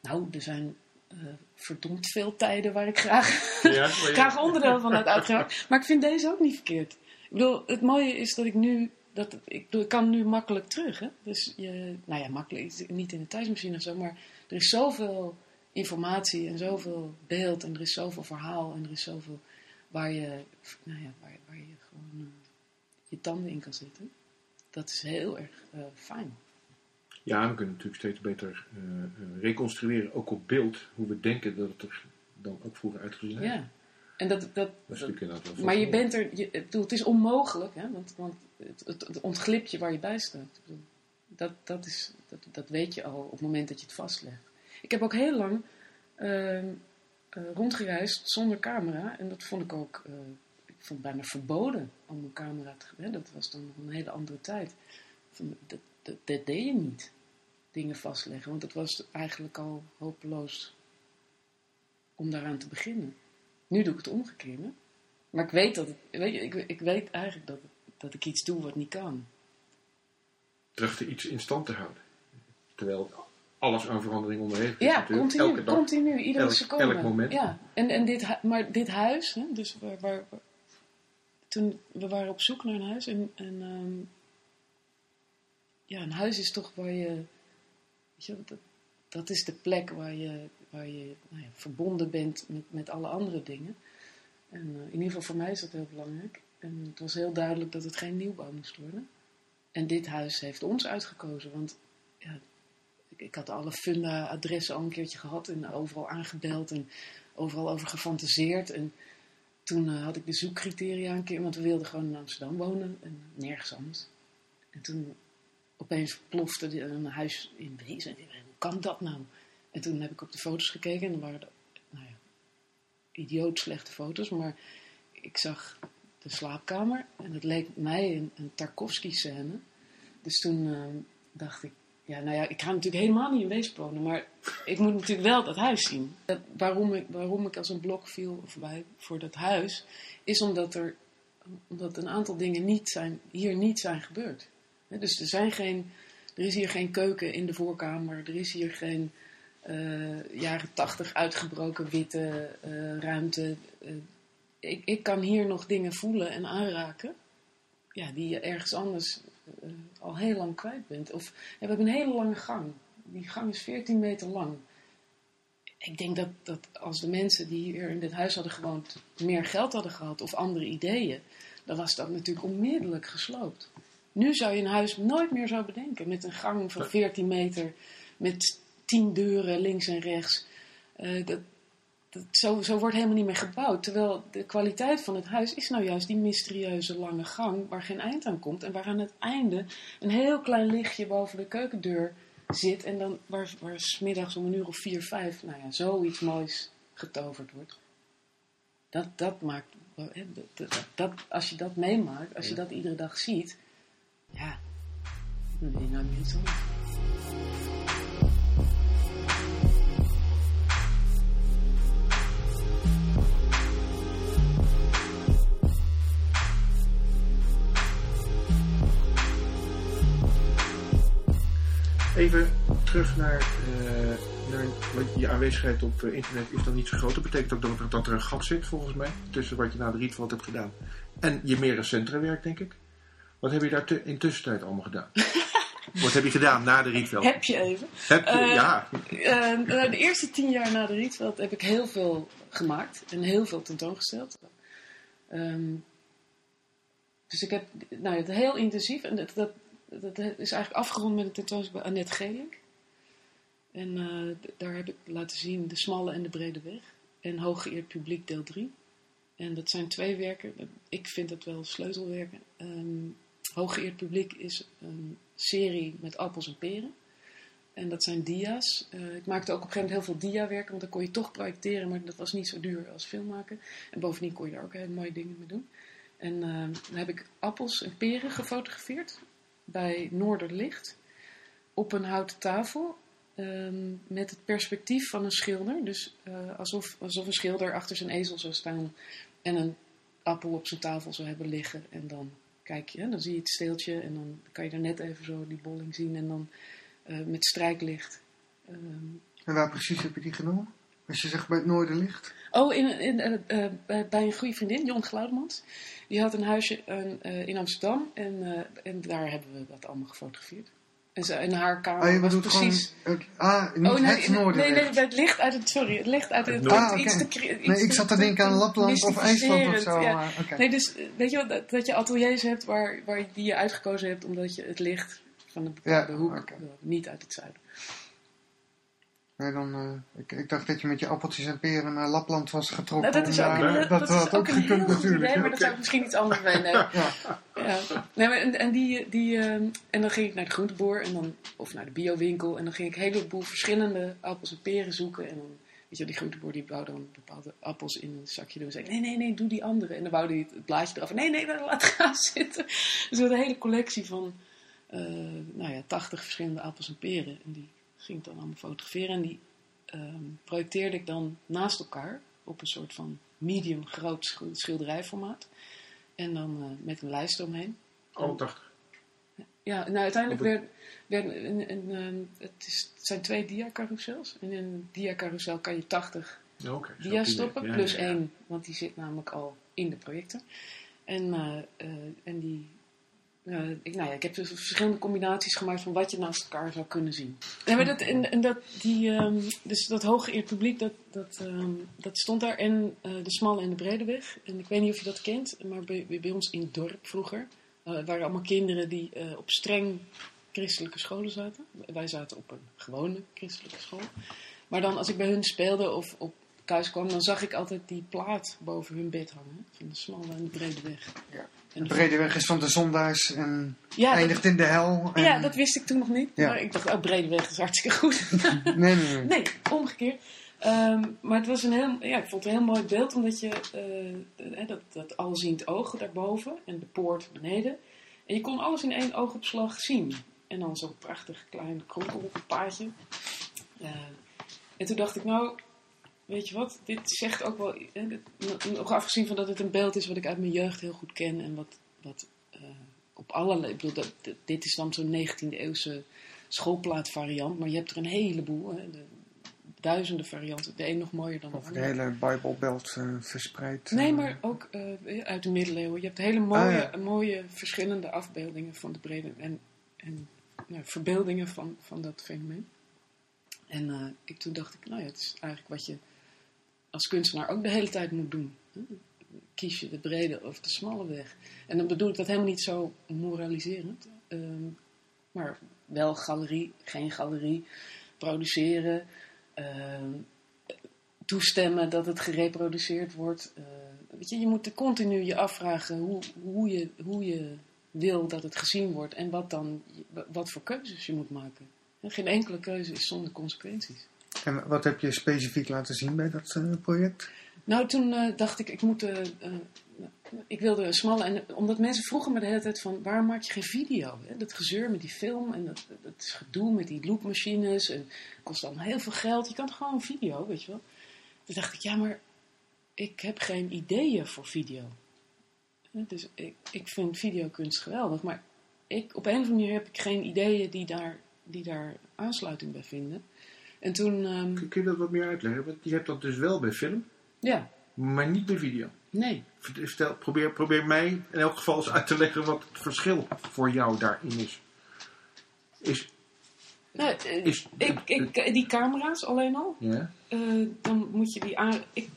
nou, er zijn uh, verdomd veel tijden waar ik graag, ja, graag onderdeel van had uitgemaakt. Maar ik vind deze ook niet verkeerd. Ik bedoel, het mooie is dat ik nu dat, ik, ik kan nu makkelijk terug. Hè? Dus je, nou ja, makkelijk, niet in de thuismachine of zo, maar er is zoveel informatie en zoveel beeld en er is zoveel verhaal en er is zoveel waar je, nou ja, waar, waar je gewoon uh, je tanden in kan zetten. Dat is heel erg uh, fijn. Ja, we kunnen natuurlijk steeds beter uh, reconstrueren, ook op beeld, hoe we denken dat het er dan ook vroeger uitgezien heeft. Ja, en dat, dat, dat, dat wel maar je bent er, je, het is onmogelijk, hè, want, want het, het, het je waar je bij staat. Dat, dat, is, dat, dat weet je al op het moment dat je het vastlegt. Ik heb ook heel lang uh, rondgereisd zonder camera. En dat vond ik ook, uh, ik vond bijna verboden om een camera te gebruiken. Dat was dan een hele andere tijd. Dat, dat, dat, deed je niet, dingen vastleggen. Want het was eigenlijk al hopeloos om daaraan te beginnen. Nu doe ik het omgekeerde. Maar ik weet dat het, weet je, ik, ik weet eigenlijk dat, dat ik iets doe wat niet kan. Trachten iets in stand te houden. Terwijl alles aan verandering onderhevig is. Ja, continu, elke dag, continu, iedere seconde. Elk moment. Ja, en, en dit, maar dit huis, hè, dus waar, waar, toen we waren op zoek naar een huis en, en um, ja, een huis is toch waar je, weet je, dat, dat is de plek waar je, waar je nou ja, verbonden bent met, met alle andere dingen. En uh, in ieder geval voor mij is dat heel belangrijk. En het was heel duidelijk dat het geen nieuwbouw moest worden. En dit huis heeft ons uitgekozen, want ja, ik, had alle funda-adressen al een keertje gehad en overal aangebeld en overal over gefantaseerd. En toen uh, had ik de zoekcriteria een keer, want we wilden gewoon in Amsterdam wonen en nergens anders. En toen opeens plofte een huis in Wezen. Hoe kan dat nou? En toen heb ik op de foto's gekeken en er waren, nou ja, idioot slechte foto's, maar ik zag de slaapkamer en het leek mij een, een Tarkovsky-scène. Dus toen ehm, dacht ik, ja, nou ja, ik ga natuurlijk helemaal niet in Weesp wonen, maar ik moet natuurlijk wel dat huis zien. Dat, waarom, ik, waarom ik als een blok viel voorbij voor dat huis, is omdat er omdat een aantal dingen niet zijn, hier niet zijn gebeurd. Dus er, zijn geen, er is hier geen keuken in de voorkamer, er is hier geen uh, jaren tachtig uitgebroken witte uh, ruimte. Uh, ik, ik kan hier nog dingen voelen en aanraken ja, die je ergens anders al heel lang kwijt bent. Of we hebben een hele lange gang. Die gang is 14 meter lang. Ik denk dat, dat als de mensen die hier in dit huis hadden gewoond meer geld hadden gehad of andere ideeën, dan was dat natuurlijk onmiddellijk gesloopt. Nu zou je een huis nooit meer zo bedenken. Met een gang van 14 meter, met 10 deuren links en rechts. Uh, dat, dat, zo, zo wordt helemaal niet meer gebouwd. Terwijl de kwaliteit van het huis is nou juist die mysterieuze lange gang waar geen eind aan komt. En waar aan het einde een heel klein lichtje boven de keukendeur zit. En dan waar, waar smiddags om een uur of vier, vijf, nou ja, zoiets moois getoverd wordt. Dat, dat maakt, dat, dat, als je dat meemaakt, als je dat iedere dag ziet, ja, dan ben je nou niet zo. Even terug naar, uh, naar je aanwezigheid op uh, internet is dan niet zo groot. Dat betekent ook dat er, dat er een gat zit, volgens mij, tussen wat je na de Rietveld hebt gedaan en je meer recente werk, denk ik. Wat heb je daar te, in tussentijd allemaal gedaan? Wat heb je gedaan na de Rietveld? Heb je even? Heb je, uh, ja. de eerste tien jaar na de Rietveld heb ik heel veel gemaakt en heel veel tentoongesteld. Um, dus ik heb nou, het heel intensief en dat, dat, dat is eigenlijk afgerond met een tentoonstelling bij Annette Gelink. En uh, daar heb ik laten zien De Smalle en de Brede Weg. En Hooggeëerd Publiek deel 3. En dat zijn twee werken. Ik vind dat wel sleutelwerken. Um, Hooggeëerd Publiek is een serie met appels en peren. En dat zijn dia's. Uh, ik maakte ook op een gegeven moment heel veel dia-werken, want dan kon je toch projecteren, maar dat was niet zo duur als filmmaken. En bovendien kon je daar ook hele mooie dingen mee doen. En uh, dan heb ik appels en peren gefotografeerd bij Noorderlicht op een houten tafel um, met het perspectief van een schilder. Dus uh, alsof, alsof een schilder achter zijn ezel zou staan en een appel op zijn tafel zou hebben liggen. En dan kijk je, dan zie je het steeltje en dan kan je er net even zo die bolling zien en dan uh, met strijklicht. Um, en waar precies heb je die genomen? Als je zegt bij het Noorderlicht? Oh, in, in, uh, uh, bij een goede vriendin, Jon Glaudemans. Die had een huisje uh, in Amsterdam en, en daar hebben we dat allemaal gefotografeerd. En, ze, en haar kamer oh, je was precies... Gewoon, ah, niet oh, nee, het Noorderlicht. Nee, nee, het licht uit het... Sorry, het licht uit het... ah, okay. iets te, iets nee, ik zat te denken aan Lapland of IJsland of zo. Ja. Okay. Nee, dus weet je wel, dat, dat je ateliers hebt waar, waar die je uitgekozen hebt omdat je het licht van de hoek okay. niet uit het zuiden. Nee, dan, uh, ik, ik, dacht dat je met je appeltjes en peren naar Lapland was getrokken. Nou, dat is ook, uh, dat, dat, dat is ook, ook gekund natuurlijk. Idee, maar dat zou ik misschien iets anders zijn. Nee. ja. ja. Nee, maar en, en, die, die, uh, en dan ging ik naar de groenteboer en dan, of naar de biowinkel. En dan ging ik een heleboel verschillende appels en peren zoeken. En dan, weet je, die groenteboer die wou dan bepaalde appels in een zakje doen. En zei nee, nee, nee, doe die andere. En dan wou hij het blaadje eraf. Nee, nee, laat gaan zitten. Dus een hele collectie van, nou ja, 80 verschillende appels en peren. En die ging ik dan allemaal fotograferen. En die um, projecteerde ik dan naast elkaar op een soort van medium groot schilderijformaat. En dan uh, met een lijst omheen. Oh, 80. Ja, nou uiteindelijk werd, werd een, een, een, het, is, het zijn twee dia-carousels. En in een dia-carousel kan je 80 okay, dia stoppen, ja, plus ja. één, want die zit namelijk al in de projecten. En, uh, uh, en die uh, ik, nou ja, ik heb dus verschillende combinaties gemaakt van wat je naast elkaar zou kunnen zien. En, maar dat, en, en dat, die, um, dus dat hooggeëerd publiek, dat, dat, um, dat stond daar. En uh, de smalle en de brede weg. En ik weet niet of je dat kent, maar bij, bij ons in het dorp vroeger uh, waren allemaal kinderen die op streng christelijke scholen zaten. Wij zaten op een gewone christelijke school. Maar dan als ik bij hun speelde of op thuis kwam, dan zag ik altijd die plaat boven hun bed hangen. Van de smalle en de brede weg. Ja. De brede weg is van de zondaars en ja, eindigt dat, in de hel. En... Ja, dat wist ik toen nog niet. Ja. Maar ik dacht, oh, brede weg is hartstikke goed. nee, nee, nee. Nee, omgekeerd. Ehm, maar het was een heel, ja, ik vond het een heel mooi beeld, omdat je uh, dat, dat alziend oog daarboven en de poort beneden. En je kon alles in één oogopslag zien. En dan zo'n prachtig klein kronkelpaadje. Uh, en toen dacht ik, nou, weet je wat, dit zegt ook wel, nog afgezien van dat het een beeld is wat ik uit mijn jeugd heel goed ken en wat, wat uh, op allerlei, ik bedoel, dat, dit is dan zo'n 19e eeuwse schoolplaatvariant, maar je hebt er een heleboel, hè, de, duizenden varianten, de een nog mooier dan de ander. Of de hele Bijbelbelt uh, verspreid. Nee, maar ook uh, uit de middeleeuwen. Je hebt hele mooie, ah, mooie verschillende afbeeldingen van de brede en, en nou, verbeeldingen van, van dat fenomeen. En ik, toen dacht ik, nou ja, het is eigenlijk wat je als kunstenaar ook de hele tijd moet doen. Kies je de brede of de smalle weg. En dan bedoel ik dat helemaal niet zo moraliserend. Ehm, maar wel galerie, geen galerie. Produceren. Ehm, toestemmen dat het gereproduceerd wordt. Uh, weet je, je moet continu je afvragen hoe, hoe, je, hoe je wil dat het gezien wordt. En wat, dan, wat voor keuzes je moet maken. Geen enkele keuze is zonder consequenties. En wat heb je specifiek laten zien bij dat uh, project? Nou, toen uh, dacht ik, ik moet. Uh, ik wilde smalle. En omdat mensen vroegen me de hele tijd van waarom maak je geen video? Hè? Dat gezeur met die film en dat, gedoe met die loopmachines. En kost dan heel veel geld. Je kan toch gewoon video, weet je wel? Toen dacht ik, ja, maar ik heb geen ideeën voor video. Dus ik, ik vind videokunst geweldig, maar ik, op een of andere manier heb ik geen ideeën die daar, die daar aansluiting bij vinden. En toen... Um... Kun je dat wat meer uitleggen? Want je hebt dat dus wel bij film. Ja. Maar niet bij video. Nee. Vertel, probeer, probeer mij in elk geval eens uit te leggen wat het verschil voor jou daarin is. Is... Nou, eh, is ik, ik, die camera's alleen al. Ja. Uh, dan moet je die aan... Ik,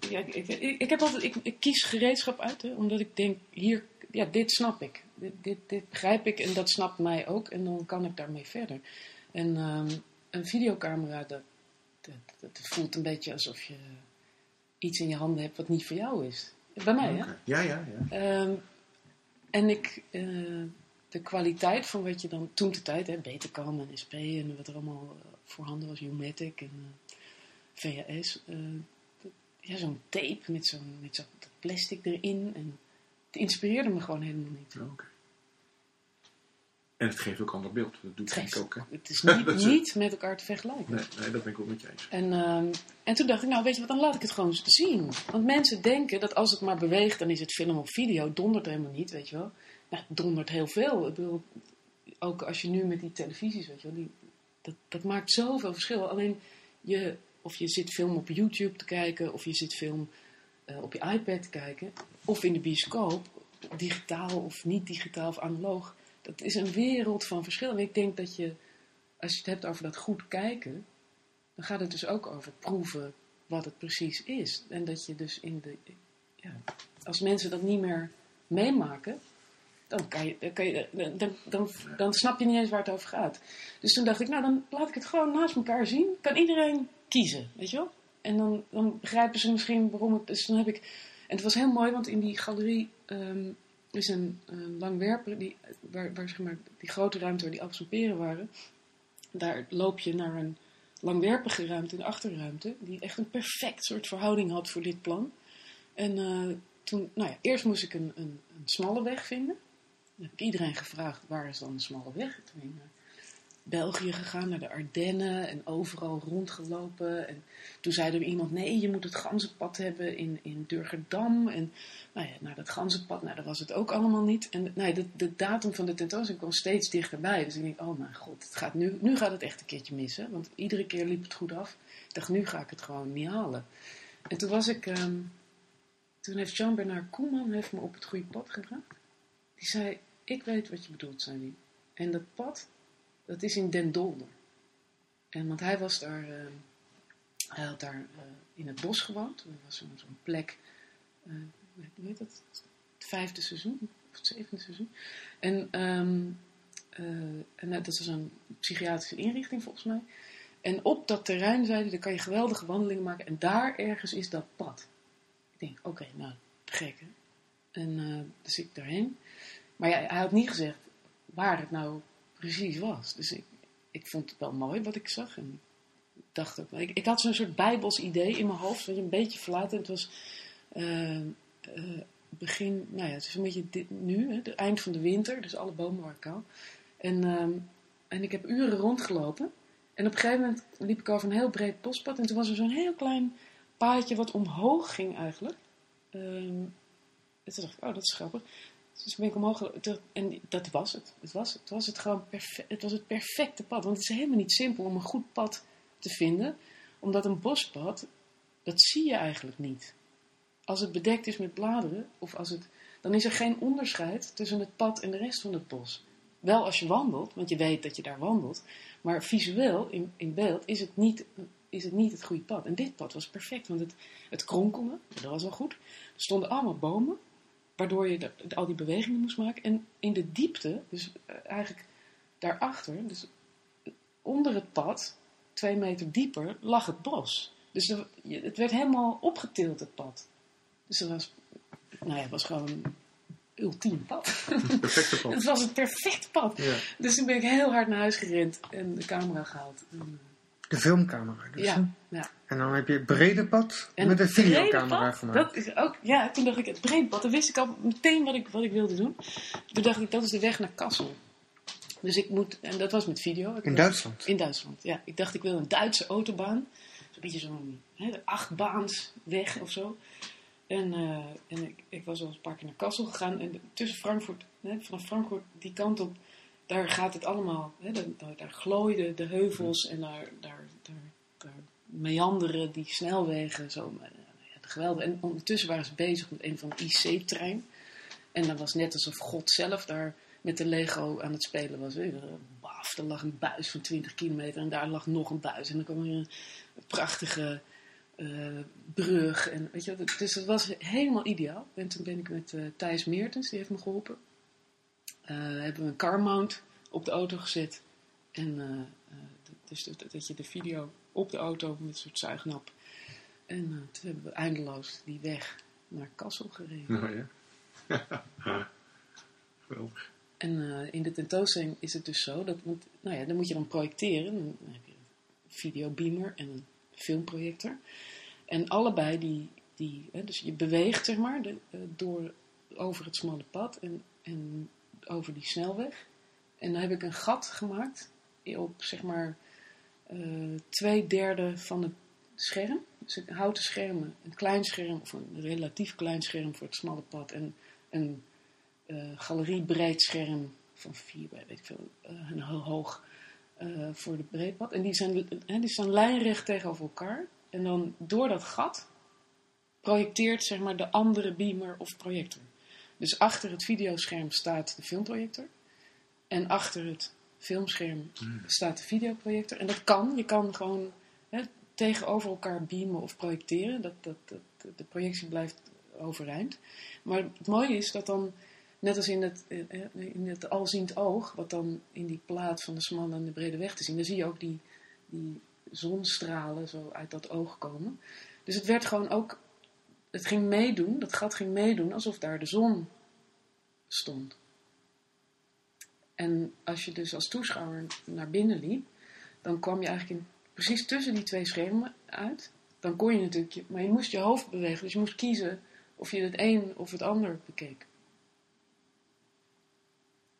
ja, ik, ik, ik, heb altijd, ik, ik kies gereedschap uit, hè, omdat ik denk, hier, ja, dit snap ik. Dit, dit, dit begrijp ik en dat snapt mij ook. En dan kan ik daarmee verder. En um, een videocamera, dat, dat, dat, voelt een beetje alsof je iets in je handen hebt wat niet voor jou is. Bij mij, hè? Ja, ja, ja. Um, en ik, uh, de kwaliteit van wat je dan toen de tijd, hè, Betacam en SP en wat er allemaal uh, voorhanden was, Umatic en uh, VHS. ja, zo'n tape met zo'n met zo plastic erin. En het inspireerde me gewoon helemaal niet. Okay. En het geeft ook een ander beeld. Dat doet het ook. Hè? Het is niet, niet met elkaar te vergelijken. Nee, nee, dat ben ik ook met je eens. En, uh, en toen dacht ik, nou weet je wat, dan laat ik het gewoon zien. Want mensen denken dat als het maar beweegt, dan is het film of video. Dondert helemaal niet, weet je wel. Nou, het dondert heel veel. Ik bedoel, ook als je nu met die televisies, weet je wel, die, dat, dat maakt zoveel verschil. Alleen je, of je zit film op YouTube te kijken, of je zit film uh, op je iPad te kijken, of in de bioscoop, digitaal of niet digitaal of analoog dat is een wereld van verschil. En ik denk dat je, als je het hebt over dat goed kijken, dan gaat het dus ook over proeven wat het precies is. En dat je dus in de, ja, als mensen dat niet meer meemaken, dan, kan je, dan, kan je, dan, dan, dan, snap je niet eens waar het over gaat. Dus toen dacht ik, nou dan laat ik het gewoon naast elkaar zien. Kan iedereen kiezen, weet je wel? En dan, dan begrijpen ze misschien waarom het. Dan heb ik. En het was heel mooi, want in die galerie ehm, is een, langwerper, die, waar, waar zeg maar, die grote ruimte waar die appels waren. Daar loop je naar een langwerpige ruimte, een achterruimte, die echt een perfect soort verhouding had voor dit plan. En uh, toen, nou ja, eerst moest ik een, een, een, smalle weg vinden. Dan heb ik iedereen gevraagd, waar is dan de smalle weg? Toen België gegaan, naar de Ardennen en overal rondgelopen. En toen zei er iemand, nee, je moet het ganzenpad hebben in, in Durgerdam. En nou ja, naar dat ganzenpad, nou, dat was het ook allemaal niet. En nou de, datum van de tentoonstelling kwam steeds dichterbij. Dus ik denk, oh mijn god, het gaat nu, nu gaat het echt een keertje missen. Want iedere keer liep het goed af. Ik dacht, nu ga ik het gewoon niet halen. En toen was ik, um, toen heeft Jean-Bernard Koeman me op het goede pad gebracht. Die zei, ik weet wat je bedoelt, zei. En dat pad, dat is in Den Dolder. En want hij was daar, uh, hij had daar uh, in het bos gewoond. Er was zo'n zo plek, uh, hoe heet dat? Het vijfde seizoen, of het zevende seizoen. En, um, en dat is een psychiatrische inrichting volgens mij. En op dat terrein zei hij, daar kan je geweldige wandelingen maken. En daar ergens is dat pad. Ik denk, oké, okay, nou, gek hè. En dus ik daarheen. Maar ja, hij had niet gezegd waar het nou precies was. Dus ik, ik vond het wel mooi wat ik zag. En dacht ook, ik, ik had zo'n soort bijbels idee in mijn hoofd, een beetje fluit. En het was uh, begin, nou ja, het is een beetje dit, nu, het eind van de winter, dus alle bomen waren kaal. En, ehm, en ik heb uren rondgelopen. En op een gegeven moment liep ik over een heel breed bospad. En toen was er zo'n heel klein paadje wat omhoog ging eigenlijk. Um, en toen dacht ik, oh, dat is grappig. Dus ben ik omhoog en dat was het. Het was het, was het gewoon perfect, het was het perfecte pad. Want het is helemaal niet simpel om een goed pad te vinden. Omdat een bospad, dat zie je eigenlijk niet. Als het bedekt is met bladeren, of als het, dan is er geen onderscheid tussen het pad en de rest van het bos. Wel als je wandelt, want je weet dat je daar wandelt. Maar visueel, in, in beeld, is het, niet, is het niet het goede pad. En dit pad was perfect, want het, het kronkelde, dat was wel goed. Er stonden allemaal bomen waardoor je de, al die bewegingen moest maken. En in de diepte, dus uh, eigenlijk daarachter, dus onder het pad, twee meter dieper, lag het bos. Dus het werd helemaal opgetild, het pad. Dus het was, nou ja, het was gewoon een ultiem pad. Perfecte pad. het was het perfecte pad. Ja. Dus toen ben ik heel hard naar huis gerend en de camera gehaald. En, de filmcamera dus. Ja, ja. En dan heb je het brede pad en met een videocamera gemaakt. Dat is ook, ja, toen dacht ik het brede pad. Dan wist ik al meteen wat ik, wat ik wilde doen. Toen dacht ik, dat is de weg naar Kassel. Dus ik moet, en dat was met video. in Duitsland? In Duitsland, ja. Ik dacht, ik wil een Duitse autobaan. Zo'n beetje zo'n achtbaansweg of zo. En, uh, en ik, ik, was al een paar keer naar Kassel gegaan. En tussen Frankfurt, hè, vanaf Frankfurt die kant op daar gaat het allemaal, hè, daar, daar glooiden de heuvels en daar, daar, daar, meanderen die snelwegen. Zo, ja, geweldig. En ondertussen waren ze bezig met een van de IC-trein. En dan was net alsof God zelf daar met de Lego aan het spelen was. Baf, er lag een buis van 20 kilometer en daar lag nog een buis. En dan kwam er een prachtige uh, brug. En, weet je, dus het was helemaal ideaal. En toen ben ik met uh, Thijs Meertens, die heeft me geholpen. Uh, hebben we een car mount op de auto gezet. En uh, dus dat, dat, je de video op de auto met een soort zuignap. En toen hebben we eindeloos die weg naar Kassel gereden. Oh ja. Geweldig. En in de tentoonstelling is het dus zo, dat, want, nou ja, dan moet je dan projecteren. Dan heb je een videobeamer en een filmprojector. En allebei die, die hè, dus je beweegt zeg maar de, door, over het smalle pad en, en over die snelweg. En dan heb ik een gat gemaakt op zeg maar uh, twee derde van het scherm. Dus een houten schermen, een klein scherm, of een relatief klein scherm voor het smalle pad. En een uh, galeriebreed scherm van vier bij, weet ik veel, uh, een hoog voor de breedpad. En die, zijn, die staan lijnrecht tegenover elkaar. En dan door dat gat projecteert zeg maar de andere beamer of projector. Dus achter het videoscherm staat de filmprojector. En achter het filmscherm hmm. staat de videoprojector. En dat kan. Je kan gewoon hè, tegenover elkaar beamen of projecteren. Dat, dat, dat, de projectie blijft overeind. Maar het mooie is dat dan, net als in het, eh, eh, in het alziend oog, wat dan in die plaat van de smalle en de brede weg te zien, dan zie je ook die, die zonstralen zo uit dat oog komen. Dus het werd gewoon ook het ging meedoen, dat gat ging meedoen alsof daar de zon stond. En als je dus als toeschouwer naar binnen liep, dan kwam je eigenlijk in, precies tussen die twee schermen uit. Dan kon je natuurlijk, maar je moest je hoofd bewegen, dus je moest kiezen of je het een of het ander bekeek.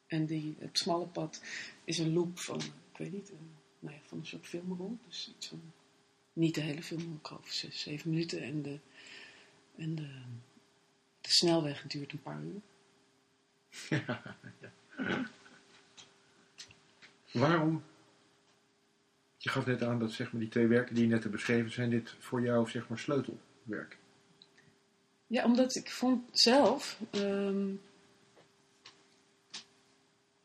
En die, het smalle pad is een loop van, ik weet niet, een, nou ja, van een soort filmrol. Dus iets van, niet de hele film, ik geloof zes, zeven minuten. En de en de, de snelweg duurt een paar uur. Ja, ja. Waarom? Je gaf net aan dat zeg maar, die twee werken die je net hebt beschreven, zijn dit voor jou zeg maar, sleutelwerk? Ja, omdat ik vond zelf um,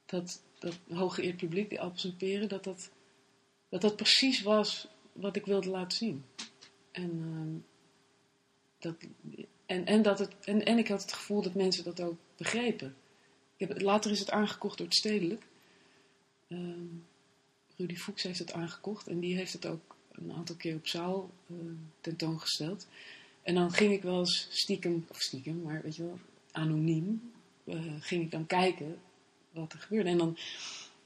dat dat hooggeëerd publiek, die appels en peren, dat dat, dat dat precies was wat ik wilde laten zien. En um, dat, en, en, dat het, en, en ik had het gevoel dat mensen dat ook begrepen. Ik heb, later is het aangekocht door het stedelijk. Uh, Rudy Fuchs heeft het aangekocht en die heeft het ook een aantal keer op zaal uh, tentoongesteld. En dan ging ik wel eens stiekem, of stiekem, maar weet je wel, anoniem, uh, ging ik dan kijken wat er gebeurde. En dan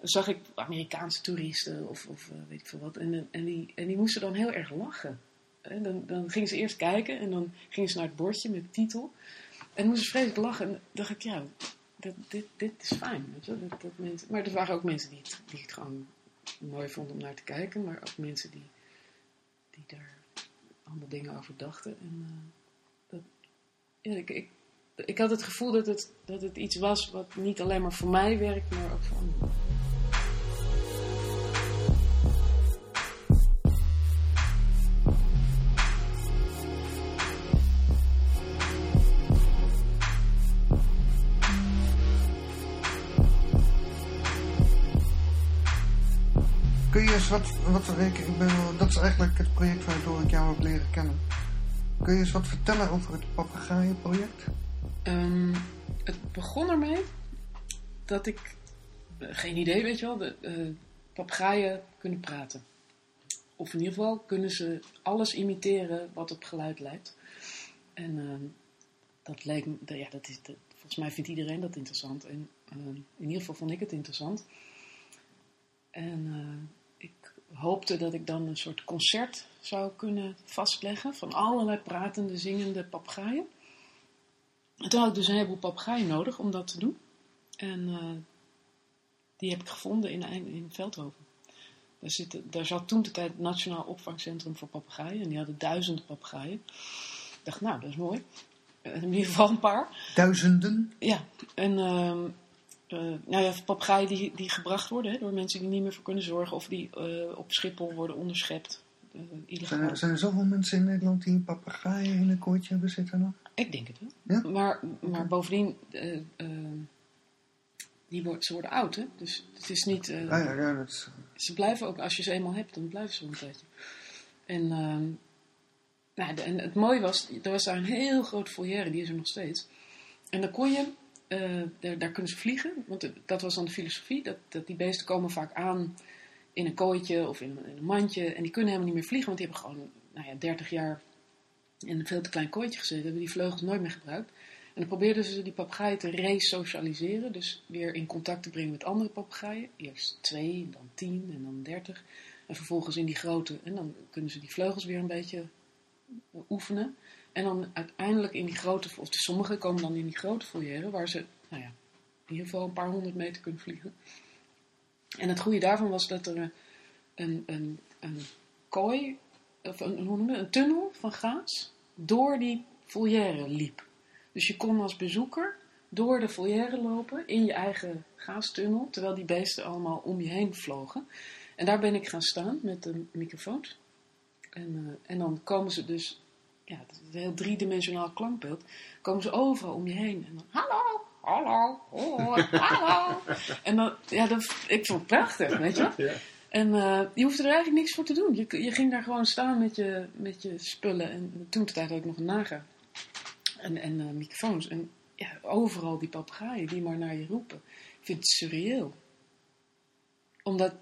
zag ik Amerikaanse toeristen of, of uh, weet ik veel wat. En, en, die, en die moesten dan heel erg lachen. En dan, dan gingen ze eerst kijken en dan gingen ze naar het bordje met de titel. En moesten ze vreselijk lachen. En dacht ik, ja, dit, dit, dit is fijn. Dat, dat maar er waren ook mensen die het, die het gewoon mooi vonden om naar te kijken. Maar ook mensen die, die daar allemaal dingen over dachten. En, dat, ja, ik, ik, ik had het gevoel dat het, dat het iets was wat niet alleen maar voor mij werkt, maar ook voor anderen. Wat, wat ik, ik ben, dat is eigenlijk het project waardoor ik jou heb leren kennen. Kun je eens wat vertellen over het papegaaienproject? Um, het begon ermee dat ik, eh, geen idee weet je wel, de uh, papegaaien kunnen praten. Of in ieder geval kunnen ze alles imiteren wat op geluid lijkt. En uh, dat leek ja, dat is, volgens mij vindt iedereen dat interessant. En ehm, in ieder geval vond ik het interessant. En eh, hoopte dat ik dan een soort concert zou kunnen vastleggen van allerlei pratende, zingende papegaaien. En toen had ik dus een heleboel papegaaien nodig om dat te doen. En uh, die heb ik gevonden in, in Veldhoven. Daar, zit, daar zat toen de tijd het Nationaal Opvangcentrum voor Papegaaien. En die hadden duizenden papegaaien. Ik dacht, nou, dat is mooi. In ieder geval een paar. Duizenden? Ja. En uh, uh, nou ja, papegaaien die, die gebracht worden hè, door mensen die niet meer voor kunnen zorgen. Of die uh, op Schiphol worden onderschept. Zijn er, zijn, er, zoveel mensen in Nederland die een papegaai in een kooitje hebben zitten nog? Ik denk het wel. Ja? Maar, maar bovendien, uh, uh, die wordt, ze worden oud, hè? Dus het is niet... Uh, ah, ja, ja, dat is... Ze blijven ook, als je ze eenmaal hebt, dan blijven ze een tijdje. En, ehm, nou, de, en het mooie was, er was daar een heel groot foyer, die is er nog steeds. En dan kon je, daar, daar, kunnen ze vliegen, want dat was dan de filosofie, dat, dat die beesten komen vaak aan in een kooitje of in, een mandje. En die kunnen helemaal niet meer vliegen, want die hebben gewoon nou ja, 30 jaar in een veel te klein kooitje gezeten. Hebben die vleugels nooit meer gebruikt. En dan probeerden ze die papegaaien te resocialiseren. Dus weer in contact te brengen met andere papegaaien. Eerst twee, dan tien en dan dertig. En vervolgens in die grote. En dan kunnen ze die vleugels weer een beetje oefenen. En dan uiteindelijk in die grote, of sommigen komen dan in die grote foyer, waar ze, nou ja, in ieder geval een paar honderd meter kunnen vliegen. En het goede daarvan was dat er een, een, een kooi, of een, hoe noem je, een tunnel van gaas door die volière liep. Dus je kon als bezoeker door de volière lopen in je eigen gaastunnel, terwijl die beesten allemaal om je heen vlogen. En daar ben ik gaan staan met een microfoon. En, uh, en dan komen ze dus, ja, het is een heel driedimensionaal klankbeeld, komen ze overal om je heen. En dan, hallo, hallo, hallo. en dan, ja, dat, ik vond het prachtig, weet je ja. En uh, je hoefde er eigenlijk niks voor te doen. Je, je ging daar gewoon staan met je, met je spullen. En toen tijd had ik nog een naga. En, en uh, microfoons. En ja, overal die papegaaien die maar naar je roepen. Ik vind het surreëel. Omdat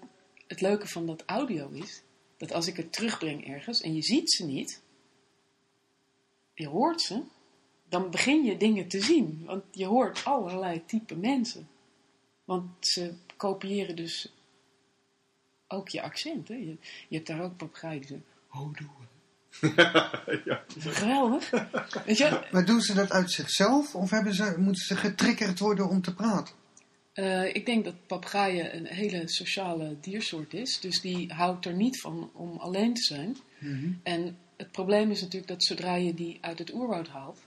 het leuke van dat audio is... dat als ik het terugbreng ergens en je ziet ze niet... je hoort ze dan begin je dingen te zien. Want je hoort allerlei type mensen. Want ze kopiëren dus ook je accent. Hè? Je, je hebt daar ook papegaaien die zeggen, oh doe ja. Geweldig. Weet je? Maar doen ze dat uit zichzelf of hebben ze, moeten ze getriggerd worden om te praten? Uh, ik denk dat papegaaien een hele sociale diersoort is. Dus die houdt er niet van om alleen te zijn. Mm -hmm. En het probleem is natuurlijk dat zodra je die uit het oerwoud haalt,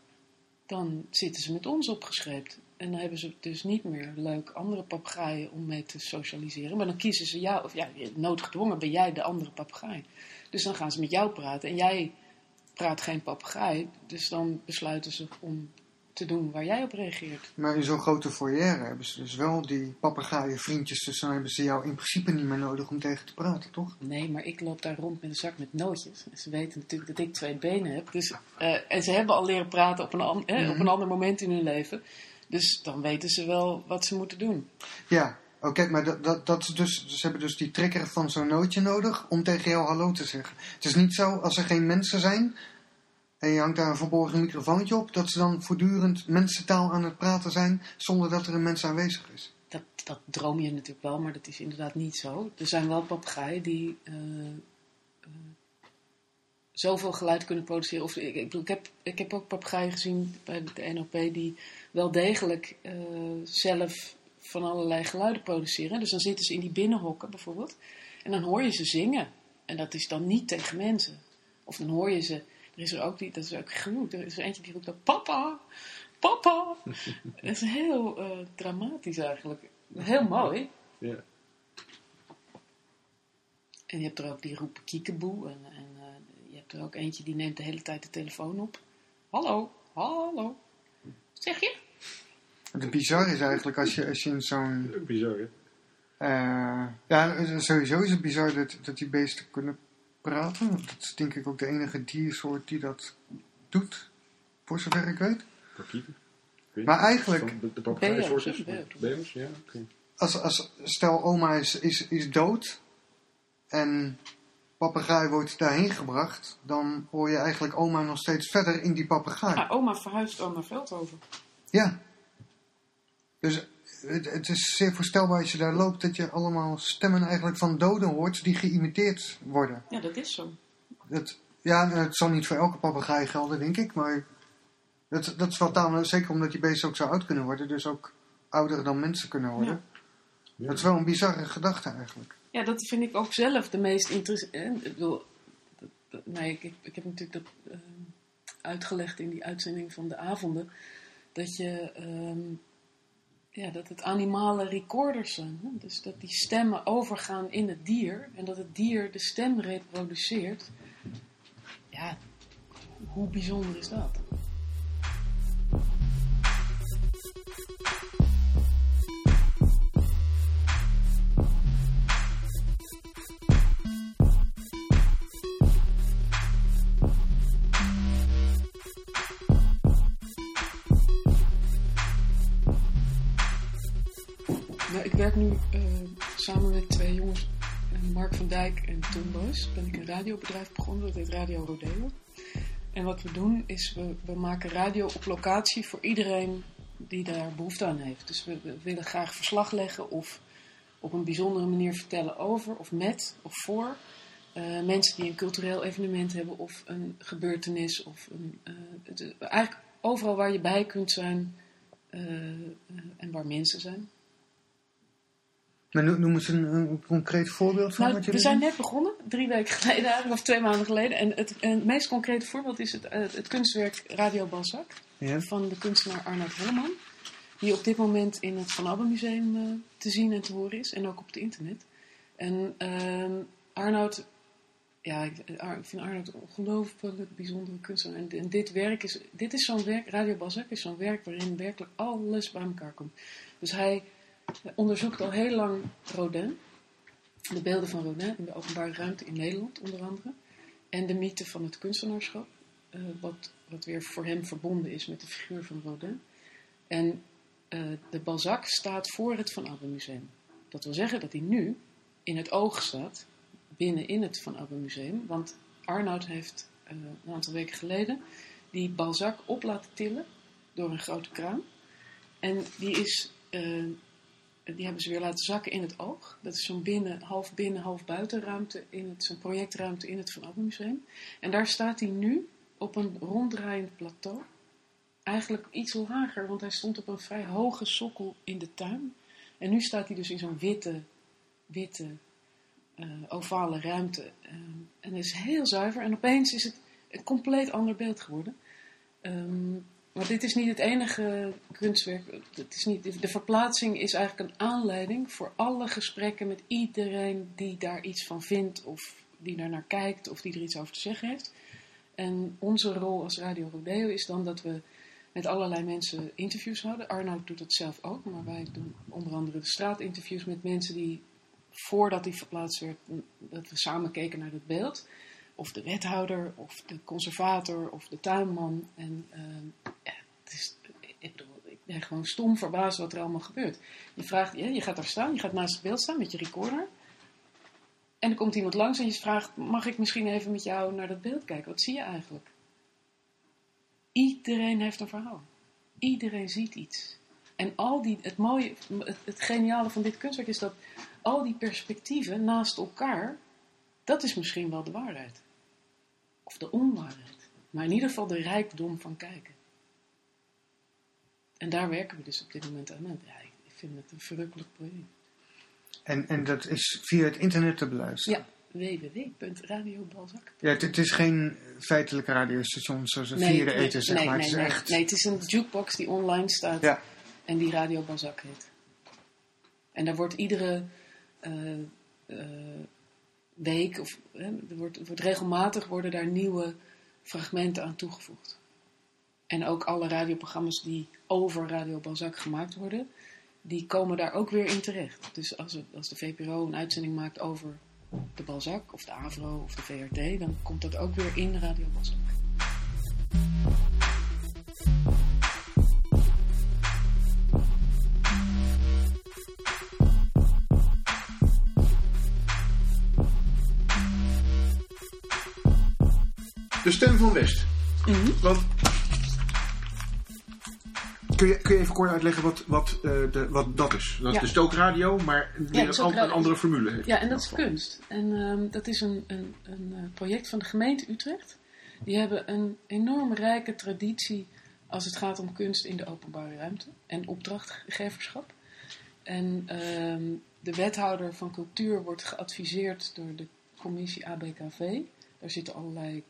dan zitten ze met ons opgeschreven. En dan hebben ze dus niet meer leuk andere papegaaien om mee te socialiseren. Maar dan kiezen ze jou, of ja, noodgedwongen ben jij de andere papegaai. Dus dan gaan ze met jou praten en jij praat geen papegaai. Dus dan besluiten ze om te doen waar jij op reageert. Maar in zo'n grote foyer hebben ze dus wel die papegaaien vriendjes. Dus dan hebben ze jou in principe niet meer nodig om tegen te praten, toch? Nee, maar ik loop daar rond met een zak met nootjes. En ze weten natuurlijk dat ik twee benen heb. Dus, uh, en ze hebben al leren praten op een, an eh, mm -hmm. op een ander moment in hun leven. Dus dan weten ze wel wat ze moeten doen. Ja, oké, okay, maar dat, dat, dat is dus, ze hebben dus die trigger van zo'n nootje nodig om tegen jou hallo te zeggen. Het is niet zo, als er geen mensen zijn en je hangt daar een verborgen microfoontje op, dat ze dan voortdurend mensentaal aan het praten zijn zonder dat er een mens aanwezig is. dat, dat droom je natuurlijk wel, maar dat is inderdaad niet zo. Er zijn wel papegaaien die uh, zoveel geluid kunnen produceren. Of, ik, ik, ik, heb, ik heb ook papegaaien gezien bij de NOP die wel degelijk zelf van allerlei geluiden produceren. Dus dan zitten ze in die binnenhokken bijvoorbeeld. En dan hoor je ze zingen. En dat is dan niet tegen mensen. Of dan hoor je ze. Er is er ook die, dat is ook genoeg. Er is er eentje die roept dan: Papa, papa. dat is heel uh, dramatisch eigenlijk. Heel mooi. Ja. En je hebt er ook die roepen kiekeboe. En, en uh, je hebt er ook eentje die neemt de hele tijd de telefoon op. Hallo, hallo. Zeg je? Het bizar is eigenlijk als je, als je in zo'n... Bizar, hè? Uh, ja, sowieso is het bizar dat, dat die beesten kunnen praten. Dat is denk ik ook de enige diersoort die dat doet, voor zover ik weet. Parkieten. Maar eigenlijk... De, ja, oké. Als, als, stel, oma is, is, is dood en papegaai wordt daarheen gebracht, dan hoor je eigenlijk oma nog steeds verder in die papegaai. Ja, oma verhuist dan naar Veldhoven. Ja. Dus het, het, is zeer voorstelbaar als je daar loopt dat je allemaal stemmen eigenlijk van doden hoort die geïmiteerd worden. Ja, dat is zo. Het, ja, het zal niet voor elke papegaai gelden, denk ik, maar dat, dat is wel zeker omdat die beesten ook zo oud kunnen worden, dus ook ouder dan mensen kunnen worden. Ja. Dat is wel een bizarre gedachte eigenlijk. Ja, dat vind ik ook zelf de meest interessante. Ik bedoel, nee, ik, ik, heb natuurlijk dat uh, uitgelegd in die uitzending van de avonden. Dat je uh, ja, dat het animale recorders zijn. Hè? Dus dat die stemmen overgaan in het dier en dat het dier de stem reproduceert. Ja, hoe bijzonder is dat? Dijk en Tom Boos, ben ik een radiobedrijf begonnen, dat heet Radio Rodeo. En wat we doen is, we, we maken radio op locatie voor iedereen die daar behoefte aan heeft. Dus we, willen graag verslag leggen of op een bijzondere manier vertellen over of met of voor uh, mensen die een cultureel evenement hebben of een gebeurtenis. Of een, het, eigenlijk overal waar je bij kunt zijn en waar mensen zijn. Maar noem eens een, een concreet voorbeeld van nou, wat je We zijn net begonnen, drie weken geleden of twee maanden geleden. En het, het meest concrete voorbeeld is het, het, kunstwerk Radio Balzac van de kunstenaar Arnoud Helleman. Die op dit moment in het Van Abbe Museum uh, te zien en te horen is en ook op het internet. En uh, Arnoud, ja, ik, ik vind Arnoud een ongelooflijk bijzondere kunstenaar. En, en, dit werk is, dit is zo'n werk, Radio Balzac is zo'n werk waarin werkelijk alles bij elkaar komt. Dus hij onderzoekt al heel lang Rodin. De beelden van Rodin in de openbare ruimte in Nederland onder andere. En de mythe van het kunstenaarschap. Uh, wat, wat weer voor hem verbonden is met de figuur van Rodin. En uh, de Balzac staat voor het Van Abbe Museum. Dat wil zeggen dat hij nu in het oog staat binnenin het Van Abbe Museum. Want Arnoud heeft uh, een aantal weken geleden die Balzac op laten tillen door een grote kraan. En die is die hebben ze weer laten zakken in het oog. Dat is zo'n binnen, half binnen, half buitenruimte, in het, zo'n projectruimte in het Van Abbe Museum. En daar staat hij nu op een ronddraaiend plateau. Eigenlijk iets lager, want hij stond op een vrij hoge sokkel in de tuin. En nu staat hij dus in zo'n witte, witte, uh, ovale ruimte. Uh, en is heel zuiver. En opeens is het een compleet ander beeld geworden. Um, maar dit is niet het enige kunstwerk. Het is niet, de verplaatsing is eigenlijk een aanleiding voor alle gesprekken met iedereen die daar iets van vindt, of die daar naar kijkt, of die er iets over te zeggen heeft. En onze rol als Radio Rodeo is dan dat we met allerlei mensen interviews houden. Arnoud doet het zelf ook, maar wij doen onder andere de straatinterviews met mensen die, voordat die verplaatst werd, dat we samen keken naar het beeld of de wethouder, of de conservator, of de tuinman. En uh, ja, het is, ik ben gewoon stom verbaasd wat er allemaal gebeurt. Je vraagt, je gaat daar staan, je gaat naast het beeld staan met je recorder. En er komt iemand langs en je vraagt, mag ik misschien even met jou naar dat beeld kijken? Wat zie je eigenlijk? Iedereen heeft een verhaal. Iedereen ziet iets. En al die, het mooie, het geniale van dit kunstwerk is dat al die perspectieven naast elkaar, dat is misschien wel de waarheid. Of de onwaarheid. Maar in ieder geval de rijkdom van kijken. En daar werken we dus op dit moment aan. Ja, ik vind het een verrukkelijk project. En, en dat is via het internet te beluisteren? Ja, www.radiobalzak. Ja, het, is geen feitelijke radiostation zoals een nee, vierde eten, zeg nee, maar. Nee, het is echt... nee, het is een jukebox die online staat ja. en die Radio Balzak heet. En daar wordt iedere uh, uh, week, of uh, er wordt, wordt regelmatig worden daar nieuwe fragmenten aan toegevoegd. En ook alle radioprogramma's die over Radio Balzac gemaakt worden, die komen daar ook weer in terecht. Dus als, als de VPRO een uitzending maakt over de Balzac, of de AVRO, of de VRT, dan komt dat ook weer in Radio Balzac. Stem van West. Mm -hmm. Want Kun je, kun je even kort uitleggen wat, wat, uh, de, wat dat is? Dat ja. is ook radio, maar weer een, een, andere formule heeft. Ja, en dat is kunst. En um, dat is een, een, een uh, project van de gemeente Utrecht. Die hebben een enorm rijke traditie als het gaat om kunst in de openbare ruimte en opdrachtgeverschap. En um, de wethouder van cultuur wordt geadviseerd door de commissie ABKV. Daar zitten allerlei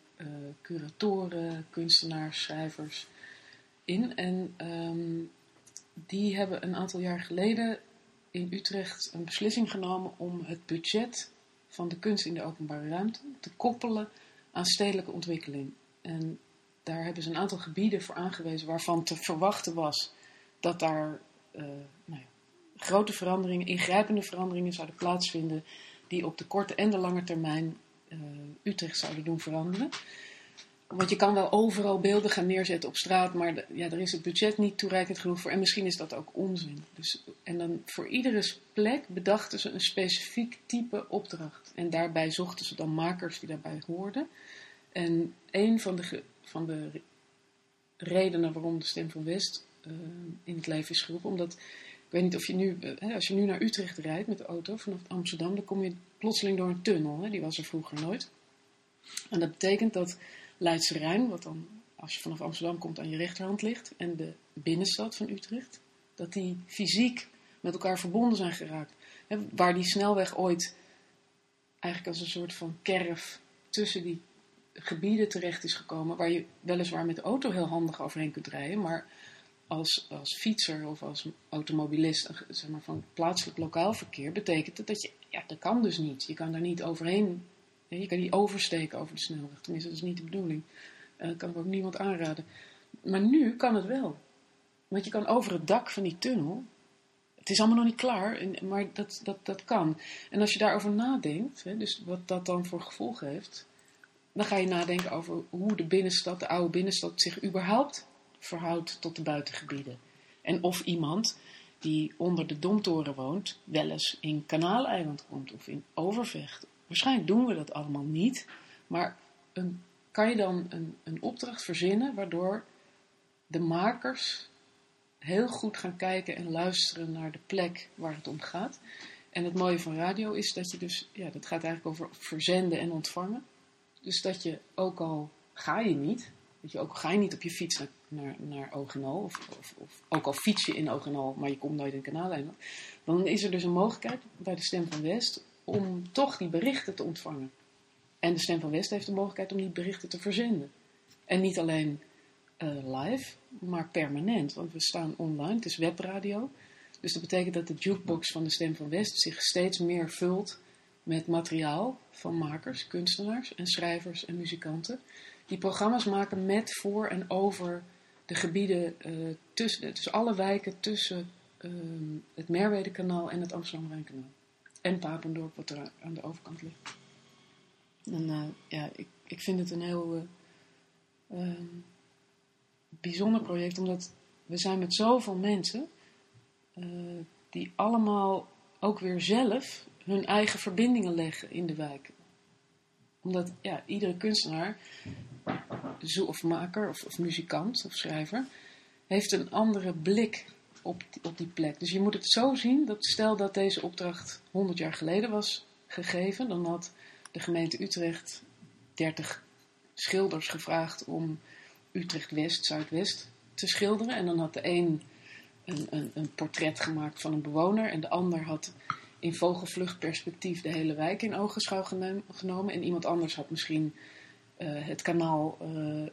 curatoren, kunstenaars, schrijvers in. En um, die hebben een aantal jaar geleden in Utrecht een beslissing genomen om het budget van de kunst in de openbare ruimte te koppelen aan stedelijke ontwikkeling. En daar hebben ze een aantal gebieden voor aangewezen waarvan te verwachten was dat daar uh, nou ja, grote veranderingen, ingrijpende veranderingen zouden plaatsvinden die op de korte en de lange termijn Utrecht zouden doen veranderen. Want je kan wel overal beelden gaan neerzetten op straat, maar ja, er is het budget niet toereikend genoeg voor. En misschien is dat ook onzin. Dus, en dan voor iedere plek bedachten ze een specifiek type opdracht. En daarbij zochten ze dan makers die daarbij hoorden. En een van de, van de redenen waarom de Stem van West uh, in het leven is geroepen, omdat ik weet niet of je nu, uh, als je nu naar Utrecht rijdt met de auto vanaf Amsterdam, dan kom je plotseling door een tunnel. Hè? Die was er vroeger nooit. En dat betekent dat Leidse Rijn, wat dan als je vanaf Amsterdam komt aan je rechterhand ligt, en de binnenstad van Utrecht, dat die fysiek met elkaar verbonden zijn geraakt. waar die snelweg ooit eigenlijk als een soort van kerf tussen die gebieden terecht is gekomen, waar je weliswaar met de auto heel handig overheen kunt rijden, maar als, als fietser of als automobilist zeg maar, van plaatselijk lokaal verkeer betekent het dat je, ja, dat kan dus niet. Je kan daar niet overheen je kan niet oversteken over de snelweg. Tenminste, dat is niet de bedoeling. Uh, dat kan ik ook niemand aanraden. Maar nu kan het wel. Want je kan over het dak van die tunnel. Het is allemaal nog niet klaar, maar dat, dat, dat kan. En als je daarover nadenkt, dus wat dat dan voor gevolg heeft, dan ga je nadenken over hoe de binnenstad, de oude binnenstad, zich überhaupt verhoudt tot de buitengebieden. En of iemand die onder de Domtoren woont, wel eens in Kanaaleiland komt of in Overvecht Waarschijnlijk doen we dat allemaal niet, maar een, kan je dan een, een opdracht verzinnen waardoor de makers heel goed gaan kijken en luisteren naar de plek waar het om gaat. En het mooie van radio is dat je dus, ja, dat gaat eigenlijk over verzenden en ontvangen. Dus dat je ook al ga je niet, dat je ook al ga je niet op je fiets naar, naar, naar Ogenal, of, of, of, ook al fiets je in Ogenal, maar je komt nooit in Kanaaleiland, dan is er dus een mogelijkheid bij de Stem van West om toch die berichten te ontvangen. En de Stem van West heeft de mogelijkheid om die berichten te verzenden. En niet alleen uh, live, maar permanent. Want we staan online, het is webradio. Dus dat betekent dat de jukebox van de Stem van West zich steeds meer vult met materiaal van makers, kunstenaars en schrijvers en muzikanten. Die programma's maken met, voor en over de gebieden uh, tussen, dus alle wijken tussen uh, het Merwede-kanaal en het Amsterdam-Rijnkanaal en Papendorp, wat er aan de overkant ligt. En uh, ja, ik, ik vind het een heel uh, bijzonder project, omdat we zijn met zoveel mensen die allemaal ook weer zelf hun eigen verbindingen leggen in de wijk. Omdat ja, iedere kunstenaar, of maker, of, of muzikant, of schrijver, heeft een andere blik op, op die plek. Dus je moet het zo zien, dat stel dat deze opdracht 100 jaar geleden was gegeven, dan had de gemeente Utrecht 30 schilders gevraagd om Utrecht West, Zuidwest te schilderen. En dan had de een een, een, een portret gemaakt van een bewoner en de ander had in vogelvluchtperspectief de hele wijk in ogenschouw genomen. En iemand anders had misschien uh, het kanaal uh, uh,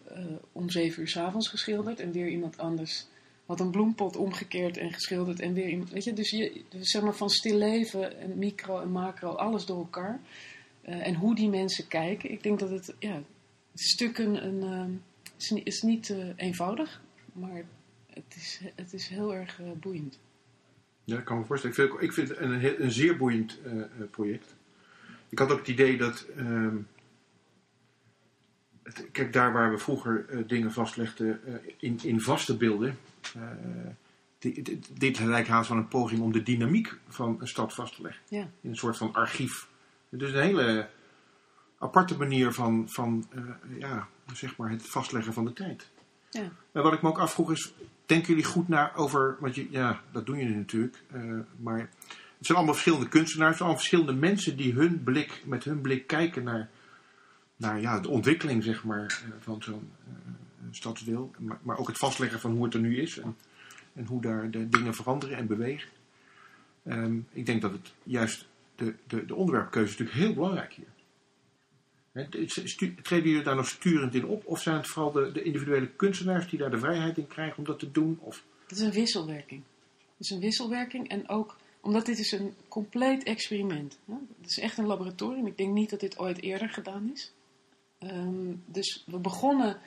om zeven uur s avonds geschilderd. En weer iemand anders had een bloempot omgekeerd en geschilderd. En weer iemand, weet je, dus, je, zeg maar van stil leven en micro en macro, alles door elkaar. en hoe die mensen kijken. Ik denk dat het, ja, het stuk een, een is niet, is niet eenvoudig, maar het is, het is heel erg boeiend. Ja, ik kan me voorstellen. Ik vind, ik vind het een, een zeer boeiend project. Ik had ook het idee dat. Het, kijk, daar waar we vroeger uh, dingen vastlegden in, in vaste beelden. dit, dit, dit lijkt haast van een poging om de dynamiek van een stad vast te leggen. Ja. In een soort van archief. Het is een hele aparte manier van, van ja, zeg maar het vastleggen van de tijd. Ja. En wat ik me ook afvroeg is, denken jullie goed na over, want je, ja, dat doen jullie natuurlijk, maar het zijn allemaal verschillende kunstenaars, het zijn allemaal verschillende mensen die hun blik, met hun blik kijken naar, naar ja, de ontwikkeling zeg maar, uh, van zo'n uh, stadsdeel, maar, maar, ook het vastleggen van hoe het er nu is en, en hoe daar de dingen veranderen en bewegen. Um, ik denk dat het juist de, de, de onderwerpkeuze is natuurlijk heel belangrijk hier. Treden jullie daar nog sturend in op? Of zijn het vooral de, de, individuele kunstenaars die daar de vrijheid in krijgen om dat te doen? Of? Het is een wisselwerking. Het is een wisselwerking en ook omdat dit is een compleet experiment. Hè? Het is echt een laboratorium. Ik denk niet dat dit ooit eerder gedaan is. Um, dus we begonnen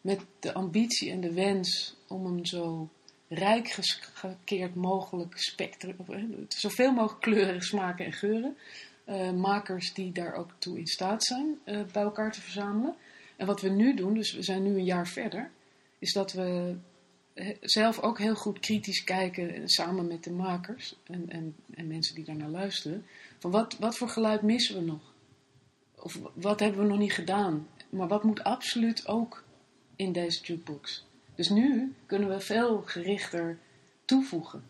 met de ambitie en de wens om een zo rijk gekeerd mogelijk spectrum, zoveel mogelijk kleuren, smaken en geuren uh, makers die daar ook toe in staat zijn uh, bij elkaar te verzamelen. En wat we nu doen, dus we zijn nu een jaar verder, is dat we zelf ook heel goed kritisch kijken, samen met de makers en, en, en mensen die daarnaar luisteren, van wat, wat voor geluid missen we nog? Of wat hebben we nog niet gedaan? Maar wat moet absoluut ook in deze jukebox? Dus nu kunnen we veel gerichter toevoegen.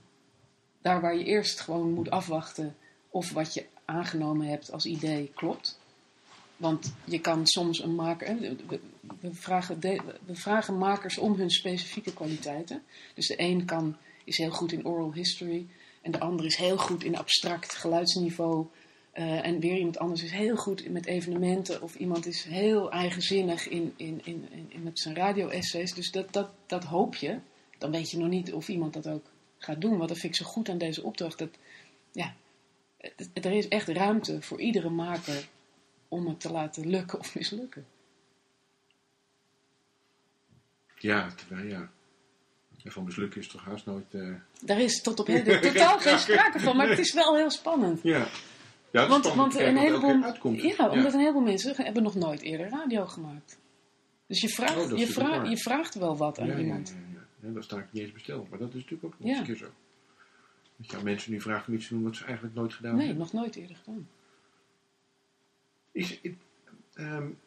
Daar waar je eerst gewoon moet afwachten of wat je aangenomen hebt als idee klopt. Want je kan soms een maker. We, vragen we vragen makers om hun specifieke kwaliteiten. Dus de een kan, is heel goed in oral history. En de ander is heel goed in abstract geluidsniveau. Uh, en weer iemand anders is heel goed met evenementen. Of iemand is heel eigenzinnig in, in, in, in met zijn radio-essays. Dus dat, dat, dat hoop je. Dan weet je nog niet of iemand dat ook gaat doen. Wat dat vind ik zo goed aan deze opdracht. Dat, ja, er is echt ruimte voor iedere maker om het te laten lukken of mislukken. Ja, ja. En van mislukken is toch haast nooit. Uh... Daar is tot op heden totaal geen sprake van, maar het is wel heel spannend. Ja. Ja, want, want een heleboel, ja, omdat een heleboel mensen hebben nog nooit eerder radio gemaakt. Dus je vraagt, oh, je, vraagt, je vraagt wel wat aan iemand. Ja, dat sta ik niet eens besteld, maar dat is natuurlijk ook nog eens keer zo. Dat je mensen nu vraagt om iets te doen wat ze eigenlijk nooit gedaan nee, hebben. Nee, nog nooit eerder gedaan. Is, um,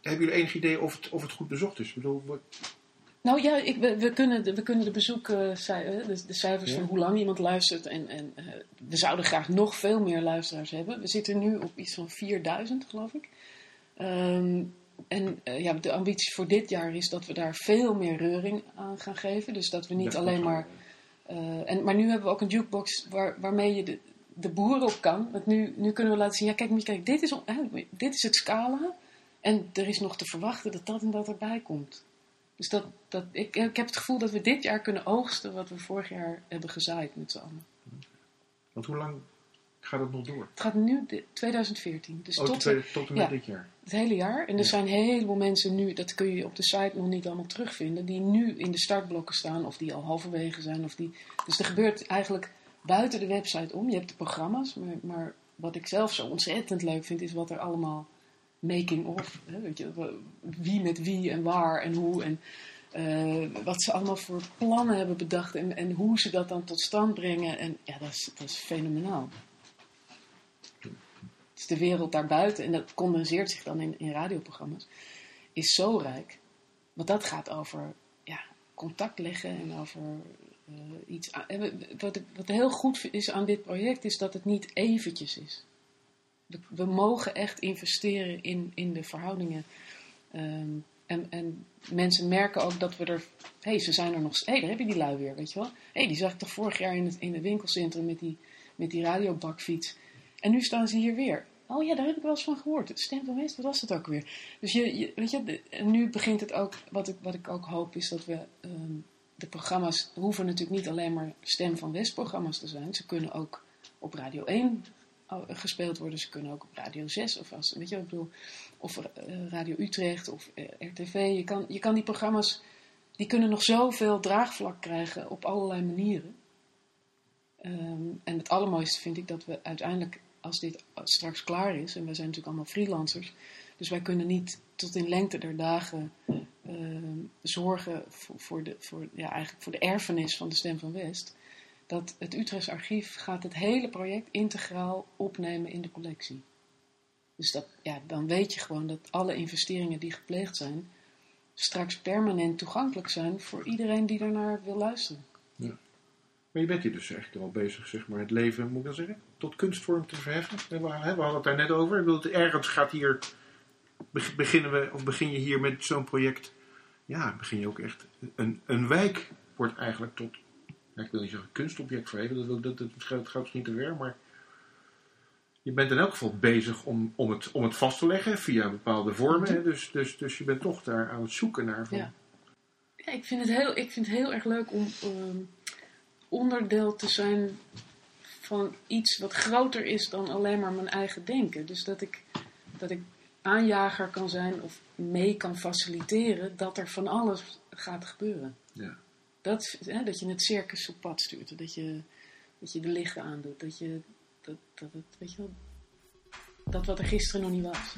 hebben jullie enig idee of het, of het goed bezocht is? Ik bedoel, wat... Nou ja, ik, we, we, kunnen de, we kunnen de bezoeken, de, de cijfers van hoe lang iemand luistert. En, en uh, we zouden graag nog veel meer luisteraars hebben. We zitten nu op iets van 4000, geloof ik. Um, en uh, ja, de ambitie voor dit jaar is dat we daar veel meer reuring aan gaan geven. Dus dat we niet dat alleen maar uh, en, maar nu hebben we ook een jukebox waar, waarmee je de, de boeren op kan. Want nu, nu kunnen we laten zien, ja kijk, kijken, dit is, dit is het scala. En er is nog te verwachten dat dat en dat erbij komt. Dus dat, dat, ik, ik heb het gevoel dat we dit jaar kunnen oogsten wat we vorig jaar hebben gezaaid met z'n allen. Want hoe lang gaat het nog door? Het gaat nu 2014. Dus oh, tot, tweede, tot en met dit jaar? Het hele jaar. En er zijn een heleboel mensen nu, dat kun je op de site nog niet allemaal terugvinden, die nu in de startblokken staan of die al halverwege zijn. Of die, dus er gebeurt eigenlijk buiten de website om. Je hebt de programma's, maar, maar wat ik zelf zo ontzettend leuk vind, is wat er allemaal making of, weet je, wie met wie en waar en hoe en uh, wat ze allemaal voor plannen hebben bedacht en, en hoe ze dat dan tot stand brengen. En ja, dat is, dat is fenomenaal is de wereld daarbuiten, en dat condenseert zich dan in, in radioprogramma's, is zo rijk. Want dat gaat over ja, contact leggen en over iets. wat, wat heel goed is aan dit project is dat het niet eventjes is. We, mogen echt investeren in, in de verhoudingen. Ehm, en, en mensen merken ook dat we er. Hé, hey, ze zijn er nog. Hé, daar heb je die lui weer, weet je wel. Hé, hey, die zag ik toch vorig jaar in het, in het winkelcentrum met die, met die radiobakfiets. En nu staan ze hier weer. Oh ja, daar heb ik wel eens van gehoord. Stem van West, wat was het ook weer? Dus je, weet je, nu begint het ook. Wat ik, wat ik ook hoop is dat we. Ehm, de programma's hoeven natuurlijk niet alleen maar Stem van West programma's te zijn. Ze kunnen ook op Radio 1 gespeeld worden. Ze kunnen ook op Radio 6 of als, weet je wat ik bedoel, of uh, Radio Utrecht of eh, RTV. Je kan, je kan die programma's, die kunnen nog zoveel draagvlak krijgen op allerlei manieren. Um, en het allermooiste vind ik dat we uiteindelijk, als dit straks klaar is, en wij zijn natuurlijk allemaal freelancers, dus wij kunnen niet tot in lengte der dagen uh, zorgen voor, de, voor, ja, eigenlijk voor de erfenis van de Stem van West dat het Utrechts Archief gaat het hele project integraal opnemen in de collectie. Dus dat, ja, dan weet je gewoon dat alle investeringen die gepleegd zijn, straks permanent toegankelijk zijn voor iedereen die ernaar wil luisteren. Ja. Maar je bent hier dus eigenlijk al bezig, zeg maar, het leven, moet ik dan zeggen, tot kunstvorm te verheffen. We, we hadden het daar net over. Ik bedoel, ergens gaat hier, beginnen we, of begin je hier met zo'n project, ja, begin je ook echt, een, een wijk wordt eigenlijk tot ik wil niet zeggen kunstobject voor even, dat, dat, dat, dat gaat niet te ver, maar je bent in elk geval bezig om, om, het, om het vast te leggen via bepaalde vormen. Hè? Dus, dus, dus je bent toch daar aan het zoeken naar. Van... Ja. ja, ik, vind het heel, ik vind het heel erg leuk om ehm, onderdeel te zijn van iets wat groter is dan alleen maar mijn eigen denken. Dus dat ik, dat ik aanjager kan zijn of mee kan faciliteren dat er van alles gaat gebeuren. Ja. Dat, hè, dat je het circus op pad stuurt. Dat je, dat je de lichten aandoet. Dat je, dat, dat, weet je wel, dat wat er gisteren nog niet was.